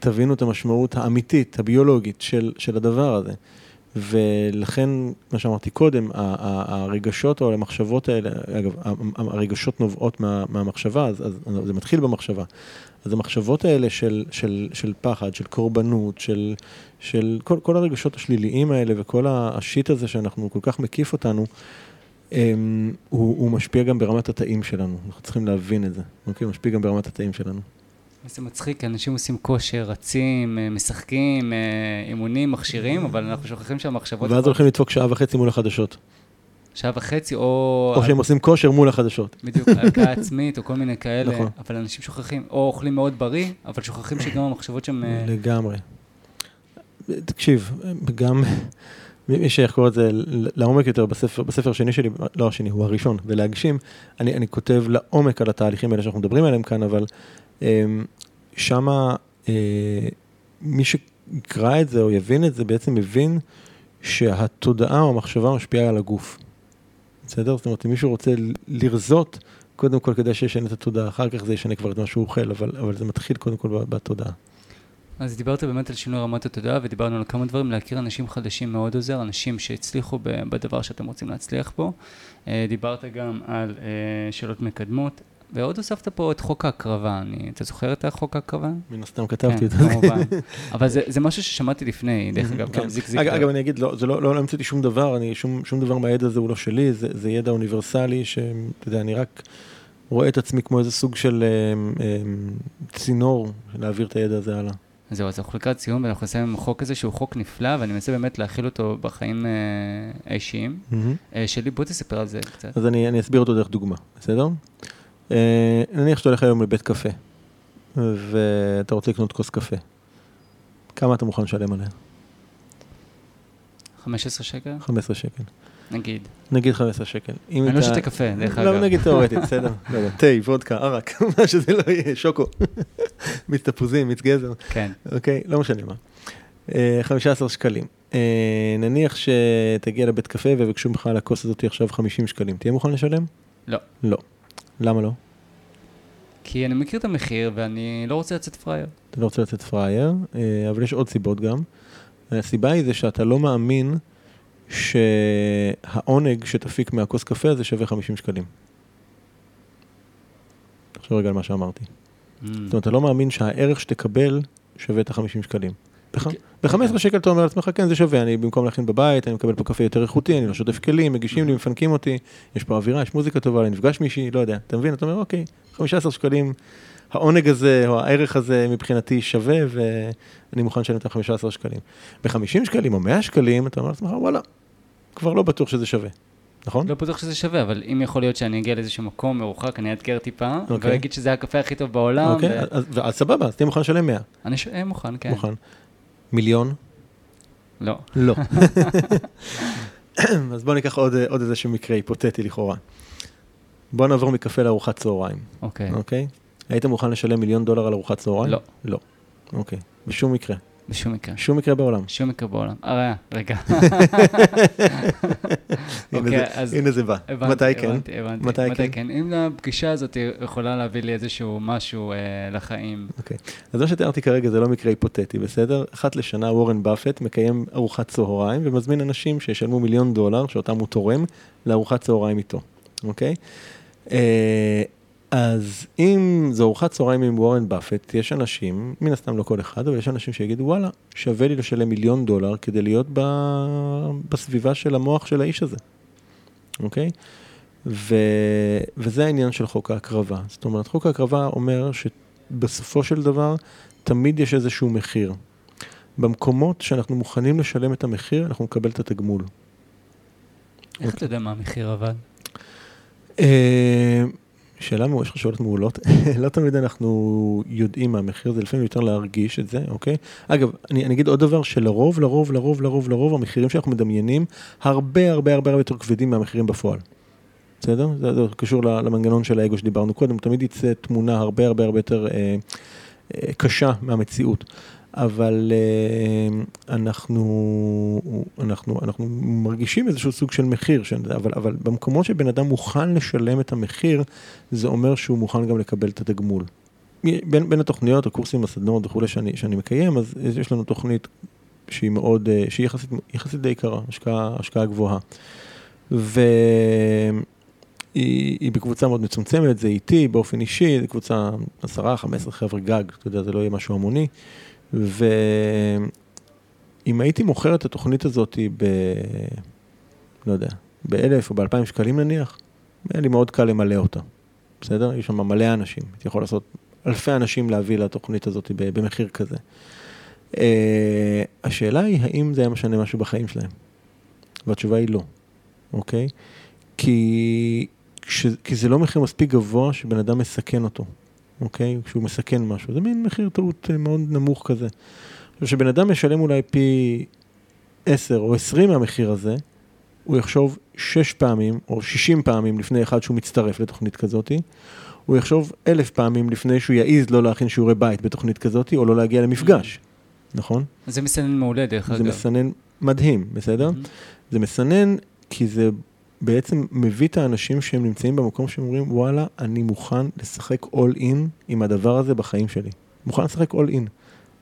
תבינו את המשמעות האמיתית, הביולוגית של, של הדבר הזה. ולכן, מה שאמרתי קודם, הרגשות או המחשבות האלה, אגב, הרגשות נובעות מה, מהמחשבה, אז, אז זה מתחיל במחשבה. אז המחשבות האלה של, של, של פחד, של קורבנות, של, של כל, כל הרגשות השליליים האלה וכל השיט הזה שאנחנו כל כך מקיף אותנו, הוא, הוא משפיע גם ברמת התאים שלנו, אנחנו צריכים להבין את זה, אוקיי? הוא משפיע גם ברמת התאים שלנו. זה מצחיק, אנשים עושים כושר, רצים, אה, משחקים, אה, אימונים, מכשירים, אבל אנחנו שוכחים שהמחשבות... ואז הולכים לדפוק שעה וחצי מול החדשות. שעה וחצי, או... או שהם עושים כושר מול החדשות. בדיוק, הלקאה עצמית, או כל מיני כאלה. נכון. אבל אנשים שוכחים, או אוכלים מאוד בריא, אבל שוכחים שגם המחשבות שם... אה, לגמרי. תקשיב, גם מי שיחקור את זה לעומק יותר בספר, בספר השני שלי, לא השני, הוא הראשון, ולהגשים, אני, אני כותב לעומק על התהליכים האלה שאנחנו מדברים עליהם כאן, אבל אמ, שמה אה, מי שיקרא את זה או יבין את זה, בעצם מבין שהתודעה או המחשבה משפיעה על הגוף. בסדר? זאת אומרת, אם מישהו רוצה לרזות, קודם כל כדאי שישנה את התודעה, אחר כך זה ישנה כבר את מה שהוא אוכל, אבל, אבל זה מתחיל קודם כל בתודעה. אז דיברת באמת על שינוי רמת התודעה, ודיברנו על כמה דברים, להכיר אנשים חדשים מאוד עוזר, אנשים שהצליחו בדבר שאתם רוצים להצליח בו. אה, דיברת גם על אה, שאלות מקדמות, ועוד הוספת פה את חוק ההקרבה, אני, אתה זוכר את החוק ההקרבה? מן הסתם כתבתי כן, את זה. כמובן. אבל זה, זה משהו ששמעתי לפני, דרך אגב, כן. גם זיק זיק. אגב, אני אגיד, לא, זה לא, לא המצאתי שום דבר, אני, שום, שום דבר מהידע הזה הוא לא שלי, זה, זה ידע אוניברסלי, שאתה יודע, אני רק רואה את עצמי כמו איזה סוג של אה, צינור להעביר את הידע הזה הלאה. זהו, אז אנחנו לקראת סיום, ואנחנו נסיים עם חוק הזה שהוא חוק נפלא, ואני מנסה באמת להכיל אותו בחיים אה, האישיים. אה, שלי, בוא תספר על זה קצת. אז אני, אני אסביר אותו דרך דוגמה, בסדר? אה, נניח שאתה הולך היום לבית קפה, ואתה רוצה לקנות כוס קפה. כמה אתה מוכן לשלם עליה? 15 שקל? 15 שקל. נגיד. נגיד 15 שקל. אני לא שותה קפה, דרך לא, אגב. לא נגיד תיאורטית, בסדר. לא, לא, תה, וודקה, ערק, מה שזה לא יהיה, שוקו. מיץ תפוזים, מיץ גזר. כן. אוקיי, לא משנה מה. 15 שקלים. אה, נניח שתגיע לבית קפה ויבקשו ממך על הכוס הזאת עכשיו 50 שקלים, תהיה מוכן לשלם? לא. לא. למה לא? כי אני מכיר את המחיר ואני לא רוצה לצאת פראייר. אתה לא רוצה לצאת פראייר, אה, אבל יש עוד סיבות גם. הסיבה היא זה שאתה לא מאמין שהעונג שתפיק מהכוס קפה הזה שווה 50 שקלים. תחשוב רגע על מה שאמרתי. Mm. זאת אומרת, אתה לא מאמין שהערך שתקבל שווה את ה-50 שקלים. ב-15 אוקיי. שקל אתה אומר לעצמך, כן, זה שווה, אני במקום להכין בבית, אני מקבל פה קפה יותר איכותי, אני לא שוטף כלים, מגישים לי, מפנקים אותי, יש פה אווירה, יש מוזיקה טובה, אני נפגש מישהי, לא יודע, אתה מבין? אתה אומר, אוקיי, 15 שקלים, העונג הזה, או הערך הזה מבחינתי שווה, ואני מוכן לשלם את ה-15 שקלים. ב-50 שקלים או 100 שקלים, אתה אומר לעצמך, וואלה, כבר לא בטוח שזה שווה. נכון? לא בטוח שזה שווה, אבל אם יכול להיות שאני אגיע לאיזשהו מקום מרוחק, אני אאתגר טיפה, okay. ואני אגיד שזה הקפה הכי טוב בעולם. אוקיי, okay, ו... אז, אז סבבה, אז תהיה מוכן לשלם 100. אני ש... מוכן, כן. מוכן. מיליון? לא. לא. אז בוא ניקח עוד, עוד איזשהו מקרה היפותטי לכאורה. בוא נעבור מקפה לארוחת צהריים. אוקיי. Okay. אוקיי? Okay? היית מוכן לשלם מיליון דולר על ארוחת צהריים? לא. לא. אוקיי. Okay. בשום מקרה. בשום מקרה. שום מקרה בעולם. שום מקרה בעולם. הרי, רגע. הנה אוקיי, זה- הנה זה בא. מתי כן? הבנתי, הבנתי. מתי כן? כן? אם הפגישה הזאת יכולה להביא לי איזשהו משהו אה, לחיים. אוקיי. אז מה שתיארתי כרגע זה לא מקרה היפותטי, בסדר? אחת לשנה וורן באפט מקיים ארוחת צהריים ומזמין אנשים שישלמו מיליון דולר, שאותם הוא תורם, לארוחת צהריים איתו, אוקיי? אה, אז אם זו ארוחת צהריים עם וורן באפט, יש אנשים, מן הסתם לא כל אחד, אבל יש אנשים שיגידו, וואלה, שווה לי לשלם מיליון דולר כדי להיות ב... בסביבה של המוח של האיש הזה, אוקיי? ו... וזה העניין של חוק ההקרבה. זאת אומרת, חוק ההקרבה אומר שבסופו של דבר תמיד יש איזשהו מחיר. במקומות שאנחנו מוכנים לשלם את המחיר, אנחנו נקבל את התגמול. איך אתה יודע מה המחיר אבל? שאלה, יש לך שאלות מעולות. לא תמיד אנחנו יודעים מה המחיר, זה לפעמים יותר להרגיש את זה, אוקיי? אגב, אני, אני אגיד עוד דבר, שלרוב, לרוב, לרוב, לרוב, לרוב, המחירים שאנחנו מדמיינים, הרבה הרבה הרבה הרבה יותר כבדים מהמחירים בפועל. בסדר? זה, זה קשור למנגנון של האגו שדיברנו קודם, תמיד יצא תמונה הרבה הרבה הרבה יותר אה, אה, קשה מהמציאות. אבל אה, אנחנו, אנחנו, אנחנו מרגישים איזשהו סוג של מחיר, אבל, אבל במקומות שבן אדם מוכן לשלם את המחיר, זה אומר שהוא מוכן גם לקבל את התגמול. בין, בין התוכניות, הקורסים, הסדנאות וכולי שאני, שאני מקיים, אז יש לנו תוכנית שהיא מאוד, אה, שהיא יחסית, יחסית די יקרה, השקעה, השקעה גבוהה. והיא היא בקבוצה מאוד מצומצמת, זה איתי באופן אישי, זו קבוצה 10-15 חבר'ה גג, אתה יודע, זה לא יהיה משהו המוני. ואם הייתי מוכר את התוכנית הזאת ב... לא יודע, באלף או באלפיים שקלים נניח, היה לי מאוד קל למלא אותה, בסדר? יש שם מלא אנשים, הייתי יכול לעשות אלפי אנשים להביא לתוכנית הזאת במחיר כזה. Uh, השאלה היא, האם זה היה משנה משהו בחיים שלהם? והתשובה היא לא, אוקיי? כי, כש, כי זה לא מחיר מספיק גבוה שבן אדם מסכן אותו, אוקיי? כשהוא מסכן משהו, זה מין מחיר טעות אה, מאוד נמוך כזה. עכשיו, כשבן אדם משלם אולי פי 10 או 20 מהמחיר הזה, הוא יחשוב 6 פעמים או 60 פעמים לפני אחד שהוא מצטרף לתוכנית כזאתי, הוא יחשוב אלף פעמים לפני שהוא יעז לא להכין שיעורי בית בתוכנית כזאתי, או לא להגיע למפגש, נכון? זה מסנן מעולה, דרך זה אגב. מסנן מדהים, בסדר? Mhm. זה מסנן כי זה בעצם מביא את האנשים שהם נמצאים במקום שהם אומרים, וואלה, אני מוכן לשחק אול אין עם הדבר הזה בחיים שלי. מוכן לשחק אול אין,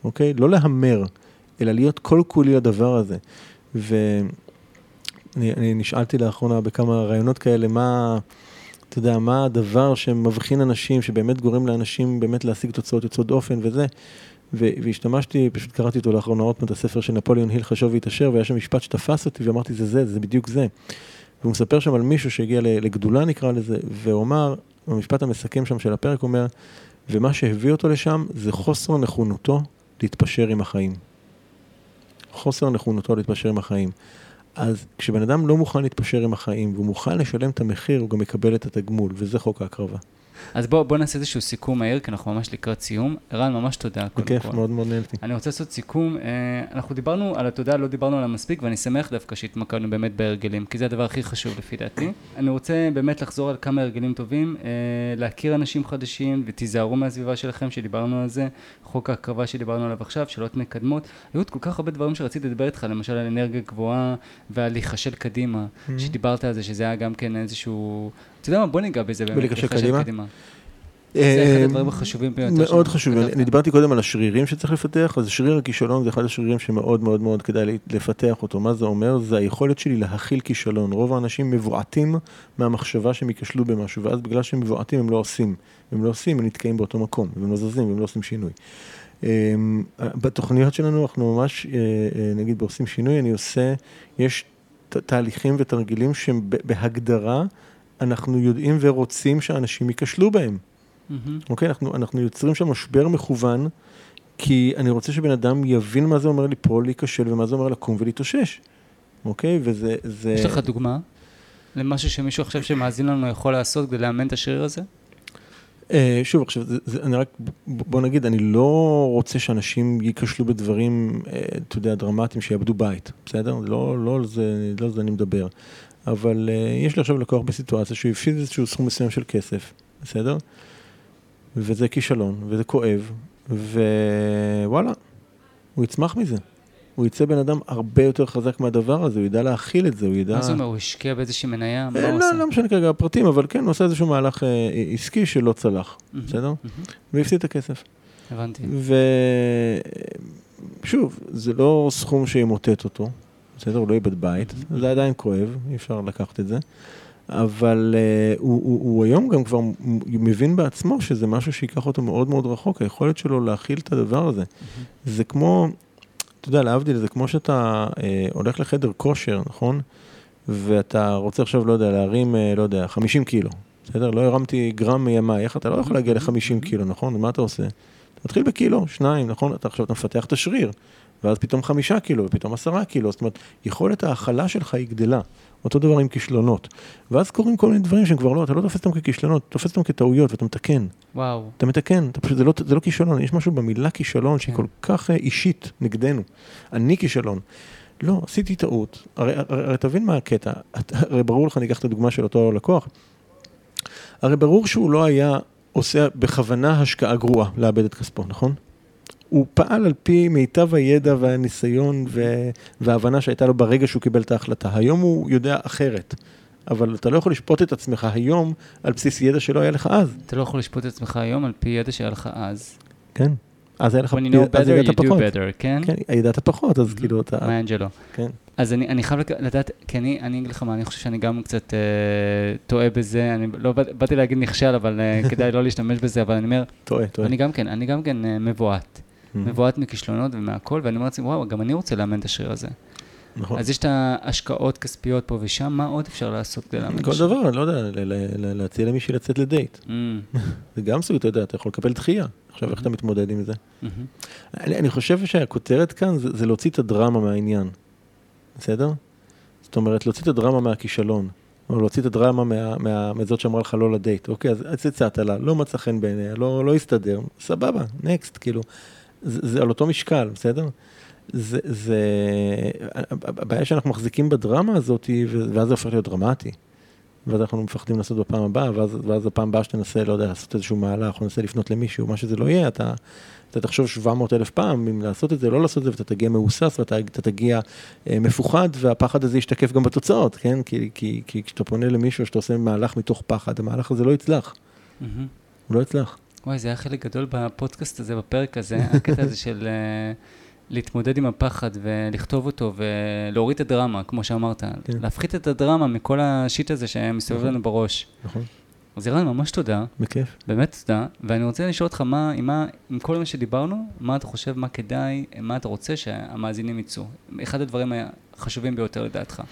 אוקיי? לא להמר, אלא להיות כל כולי לדבר הזה. ואני אני נשאלתי לאחרונה בכמה ראיונות כאלה, מה, אתה יודע, מה הדבר שמבחין אנשים, שבאמת גורם לאנשים באמת להשיג תוצאות יוצאות דופן וזה. והשתמשתי, פשוט קראתי אותו לאחרונה עוד פעם את הספר של נפוליאון היל חשוב והתעשר, והיה שם משפט שתפס אותי ואמרתי, זה זה, זה בדיוק זה. והוא מספר שם על מישהו שהגיע לגדולה נקרא לזה, והוא אמר, המשפט המסכם שם של הפרק אומר, ומה שהביא אותו לשם זה חוסר נכונותו להתפשר עם החיים. חוסר נכונותו להתפשר עם החיים. אז כשבן אדם לא מוכן להתפשר עם החיים והוא מוכן לשלם את המחיר, הוא גם יקבל את התגמול, וזה חוק ההקרבה. אז בוא, בוא נעשה איזשהו סיכום מהיר, כי אנחנו ממש לקראת סיום. ערן, ממש תודה, קודם בכיף, כל. מאוד מאוד נהנתי. אני רוצה לעשות סיכום. אה, אנחנו דיברנו על התודה, לא דיברנו עליה מספיק, ואני שמח דווקא שהתמקדנו באמת בהרגלים, כי זה הדבר הכי חשוב לפי דעתי. אני רוצה באמת לחזור על כמה הרגלים טובים, אה, להכיר אנשים חדשים, ותיזהרו מהסביבה שלכם, שדיברנו על זה, חוק ההקרבה שדיברנו עליו עכשיו, שאלות מקדמות. היו עוד כל כך הרבה דברים שרציתי לדבר איתך, למשל על אנרגיה גבוהה ועל להיחשל קדימה, Mhm. שדיברת על זה, שזה היה גם כן איזשהו... אתה יודע מה, בוא ניגע בזה באמת. בלהיחשל קדימה? זה אחד אה, הדברים החשובים ביותר. מאוד חשוב, אני, דיברתי קודם על השרירים שצריך לפתח, אז שריר הכישלון זה אחד השרירים שמאוד מאוד מאוד כדאי לפתח אותו. מה זה אומר? זה היכולת שלי להכיל כישלון. רוב האנשים מבועתים מהמחשבה שהם ייכשלו במשהו, ואז בגלל שהם מבועתים הם לא עושים. הם לא עושים, הם נתקעים באותו מקום, והם לא זזים, והם לא עושים שינוי. אמ, בתוכניות שלנו אנחנו ממש, אה, אה, נגיד בעושים שינוי, אני עושה, יש תהליכים ותרגילים שהם בהגדרה, אנחנו יודעים ורוצים שאנשים ייכשלו בהם. מהמם. אוקיי? אנחנו, אנחנו יוצרים שם משבר מכוון, כי אני רוצה שבן אדם יבין מה זה אומר ליפול, להיכשל, ומה זה אומר לקום ולהתאושש. אוקיי? וזה... זה... יש לך דוגמה למשהו שמישהו עכשיו שמאזין לנו יכול לעשות כדי לאמן את השריר הזה? אה, שוב, עכשיו, זה, זה, אני רק, בוא נגיד, אני לא רוצה שאנשים ייכשלו בדברים, אה, אתה יודע, דרמטיים, שיאבדו בית, בסדר? לא, לא על זה, לא על זה אני מדבר. אבל אה, יש לי עכשיו לקוח בסיטואציה שהוא הפסיד איזשהו סכום מסוים של כסף, בסדר? וזה כישלון, וזה כואב, ווואלה, הוא יצמח מזה. הוא יצא בן אדם הרבה יותר חזק מהדבר הזה, הוא ידע להכיל את זה, הוא ידע... מה זה אומר, הוא השקיע באיזושהי מניה? מה אה, הוא לא, עושה? לא משנה כרגע הפרטים, אבל כן, הוא עושה איזשהו מהלך אה, עסקי שלא צלח, בסדר? והפסיד את הכסף. הבנתי. ושוב, זה לא סכום שימוטט אותו, בסדר? הוא לא איבד בית, זה עדיין כואב, אי אפשר לקחת את זה. אבל uh, הוא, הוא, הוא היום גם כבר מבין בעצמו שזה משהו שייקח אותו מאוד מאוד רחוק, היכולת שלו להכיל את הדבר הזה. זה כמו, אתה יודע, להבדיל, זה כמו שאתה uh, הולך לחדר כושר, נכון? ואתה רוצה עכשיו, לא יודע, להרים, uh, לא יודע, 50 קילו, בסדר? לא הרמתי גרם מימיי, איך אתה לא יכול להגיע ל-50 קילו, נכון? מה אתה עושה? אתה מתחיל בקילו, שניים, נכון? אתה עכשיו אתה מפתח את השריר, ואז פתאום חמישה קילו, ופתאום עשרה קילו, זאת אומרת, יכולת ההכלה שלך היא גדלה. אותו דבר עם כישלונות. ואז קורים כל מיני דברים שהם כבר לא, אתה לא תופס אותם ככישלונות, אתה תופס אותם כטעויות ואתה מתקן. וואו. אתה מתקן, אתה פשוט, זה לא, זה לא כישלון, יש משהו במילה כישלון שהיא כן. כל כך אה, אישית נגדנו. אני כישלון. לא, עשיתי טעות. הרי, הרי, הרי תבין מה הקטע, הרי ברור לך, אני אקח את הדוגמה של אותו לקוח. הרי ברור שהוא לא היה עושה בכוונה השקעה גרועה לאבד את כספו, נכון? הוא פעל על פי מיטב הידע והניסיון. וההבנה שהייתה לו ברגע שהוא קיבל את ההחלטה. היום הוא יודע אחרת, אבל אתה לא יכול לשפוט את עצמך היום על בסיס ידע שלא היה לך אז. אתה לא יכול לשפוט את עצמך היום על פי ידע שהיה לך אז. כן. אז היה לך, When you know אז better, ידעת you do פחות. better, כן? כן, ידעת פחות, אז כאילו אתה... מה אנג'לו? כן. אז אני, אני חייב לדעת, כי אני, אני אגיד לך מה, אני חושב שאני גם קצת אה, טועה בזה, אני לא בא- באתי להגיד נכשל, אבל אה, כדאי לא להשתמש בזה, אבל אני אומר, טועה, טועה. אני גם כן, אני גם כן אה, מבועת. Mhm. מבועת מכישלונות ומהכל, ואני אומר לעצמי, וואו, גם אני רוצה לאמן את השריר הזה. נכון. אז יש את ההשקעות כספיות פה ושם, מה עוד אפשר לעשות כדי לאמן? כל שריר? דבר, אני לא יודע, להציע למישהי לצאת לדייט. Mm, זה גם סוג, אתה יודע, אתה יכול לקבל דחייה. עכשיו, איך אתה מתמודד עם זה? מהמם. אני, חושב שהכותרת כאן זה, להוציא את הדרמה מהעניין, בסדר? זאת אומרת, להוציא את הדרמה מהכישלון, או להוציא את הדרמה מה, מה, מזאת שאמרה לך לא לדייט. אוקיי, אז אז הצעת לה, לא מצא חן בעיניה, לא, לא הסתדר, סבבה, נקסט, כאילו. זה, זה על אותו משקל, בסדר? זה, זה, הבעיה שאנחנו מחזיקים בדרמה הזאת, ואז זה הופך להיות דרמטי. ואז אנחנו מפחדים לעשות בפעם הבאה, ואז, ואז הפעם הבאה שתנסה, לא יודע, לעשות איזשהו מהלך, או ננסה לפנות למישהו, מה שזה לא יהיה, אתה, אתה תחשוב 700 אלף פעם אם לעשות את זה, לא לעשות את זה, ואתה תגיע מהוסס, ואתה אתה תגיע אה, מפוחד, והפחד הזה ישתקף גם בתוצאות, כן? כי, כי, כי כשאתה פונה למישהו, שאתה עושה מהלך מתוך פחד, המהלך הזה לא יצלח, מהמם. הוא לא יצלח. וואי, זה היה חלק גדול בפודקאסט הזה, בפרק הזה, הקטע הזה של אה, להתמודד עם הפחד ולכתוב אותו ולהוריד את הדרמה, כמו שאמרת. כן. להפחית את הדרמה מכל השיט הזה שמסתובב נכון. לנו בראש. נכון? אז ירן, ממש תודה, בכיף. באמת תודה, ואני רוצה לשאול אותך מה, עם, מה, עם כל מה שדיברנו, מה אתה חושב, מה כדאי, מה אתה רוצה שהמאזינים יצאו. אחד הדברים החשובים ביותר לדעתך.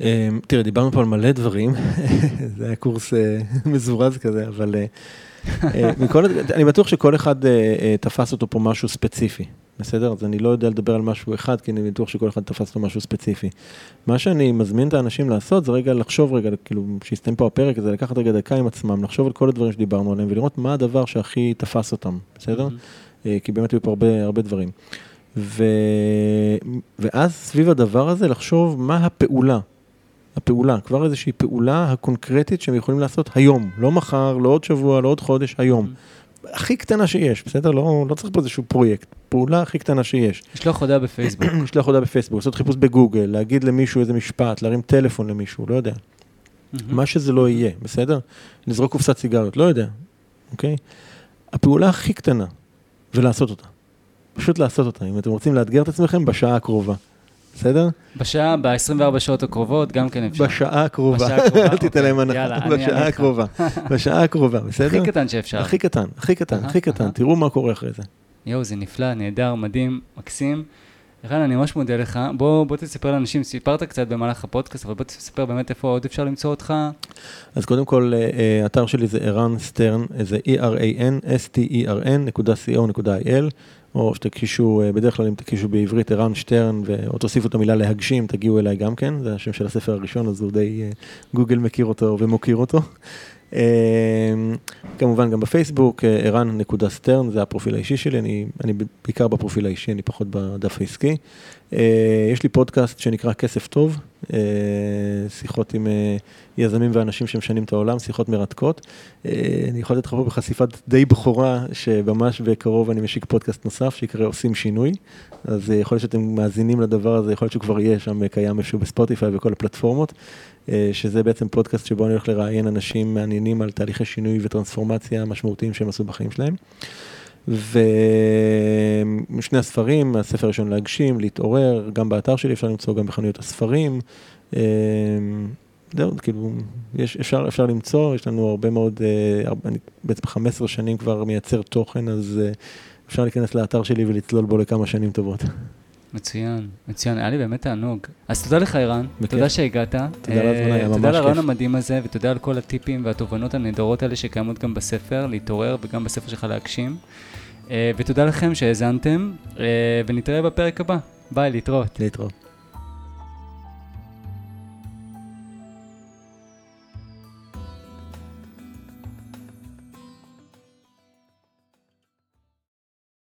אמ, תראה, דיברנו פה על מלא דברים, זה היה קורס אה, מזורז כזה, אבל אה, אה, מכל, אני בטוח שכל אחד תפס אותו פה משהו ספציפי, בסדר? אז אני לא יודע לדבר על משהו אחד, כי אני בטוח שכל אחד תפס אותו משהו ספציפי. מה שאני מזמין את האנשים לעשות, זה רגע לחשוב רגע, כאילו, שיסתיים פה הפרק, זה לקחת רגע דקה עם עצמם, לחשוב על כל הדברים שדיברנו עליהם, ולראות מה הדבר שהכי תפס אותם, בסדר? כי באמת היו פה הרבה, הרבה דברים. ו... ואז סביב הדבר הזה לחשוב מה הפעולה, הפעולה, כבר איזושהי פעולה הקונקרטית שהם יכולים לעשות היום, לא מחר, לא עוד שבוע, לא עוד חודש, היום. הכי קטנה שיש, בסדר? לא, לא צריך פה איזשהו פרויקט, פעולה הכי קטנה שיש. לשלוח הודעה בפייסבוק. לשלוח הודעה בפייסבוק, לעשות חיפוש בגוגל, להגיד למישהו איזה משפט, להרים טלפון למישהו, לא יודע. מה שזה לא יהיה, בסדר? לזרוק קופסת סיגריות, לא יודע, אוקיי? הפעולה הכי קטנה, ולעשות אותה. פשוט לעשות אותה, אם אתם רוצים לאתגר את עצמכם בשעה הקרובה, בסדר? בשעה, ב-24 שעות הקרובות, גם כן אפשר. בשעה הקרובה, אל תיתן להם אוקיי, הנחה, אני אענה בשעה. הקרובה, בשעה הקרובה, בסדר? הכי קטן שאפשר. הכי קטן, הכי קטן, הכי קטן. תראו מה קורה אחרי זה. יואו, זה נפלא, נהדר, מדהים, מקסים. ערן, אני ממש מודה לך. בוא, בוא תספר לאנשים, סיפרת קצת במהלך הפודקאסט, אבל בוא תספר באמת איפה עוד אפשר למצוא אותך. אז קודם כל, אה, אה, האתר שלי זה ערן סטרן, זה e-r-a-n-s-t-e-r-n.co.il, או שתקישו, אה, בדרך כלל אם תקישו בעברית ערן שטרן, או תוסיפו את המילה להגשים, תגיעו אליי גם כן, זה השם של הספר הראשון, אז הוא די, אה, גוגל מכיר אותו ומוקיר אותו. אה, כמובן גם בפייסבוק, אה, eran.stern, זה הפרופיל האישי שלי, אני, אני בעיקר בפרופיל האישי, אני פחות בדף העסקי. אה, יש לי פודקאסט שנקרא כסף טוב, אה, שיחות עם אה, יזמים ואנשים שמשנים את העולם, שיחות מרתקות. אני יכול לתת לך פה בחשיפת די בכורה, שממש בקרוב אני משיק פודקאסט נוסף, שיקרא עושים שינוי. אז יכול להיות שאתם מאזינים לדבר הזה, יכול להיות שהוא כבר יהיה שם קיים איזשהו בספוטיפיי וכל הפלטפורמות, שזה בעצם פודקאסט שבו אני הולך לראיין אנשים מעניינים על תהליכי שינוי וטרנספורמציה משמעותיים שהם עשו בחיים שלהם. ושני הספרים, הספר הראשון להגשים, להתעורר, גם באתר שלי אפשר למצוא, גם בחנויות הספרים. אמ, זהו, כאילו, יש, אפשר, אפשר למצוא, יש לנו הרבה מאוד, אה, אני בעצם 15 שנים כבר מייצר תוכן, אז אה, אפשר להיכנס לאתר שלי ולצלול בו לכמה שנים טובות. מצוין, מצוין, היה לי באמת תענוג. אז תודה לך, ערן, תודה שהגעת. תודה על ההזמנה, היה ממש כיף. תודה על הרעיון המדהים הזה, ותודה על כל הטיפים והתובנות הנהדרות האלה שקיימות גם בספר, להתעורר, וגם בספר שלך להגשים. ותודה לכם שהאזנתם, ונתראה בפרק הבא. ביי, להתראות. להתראות.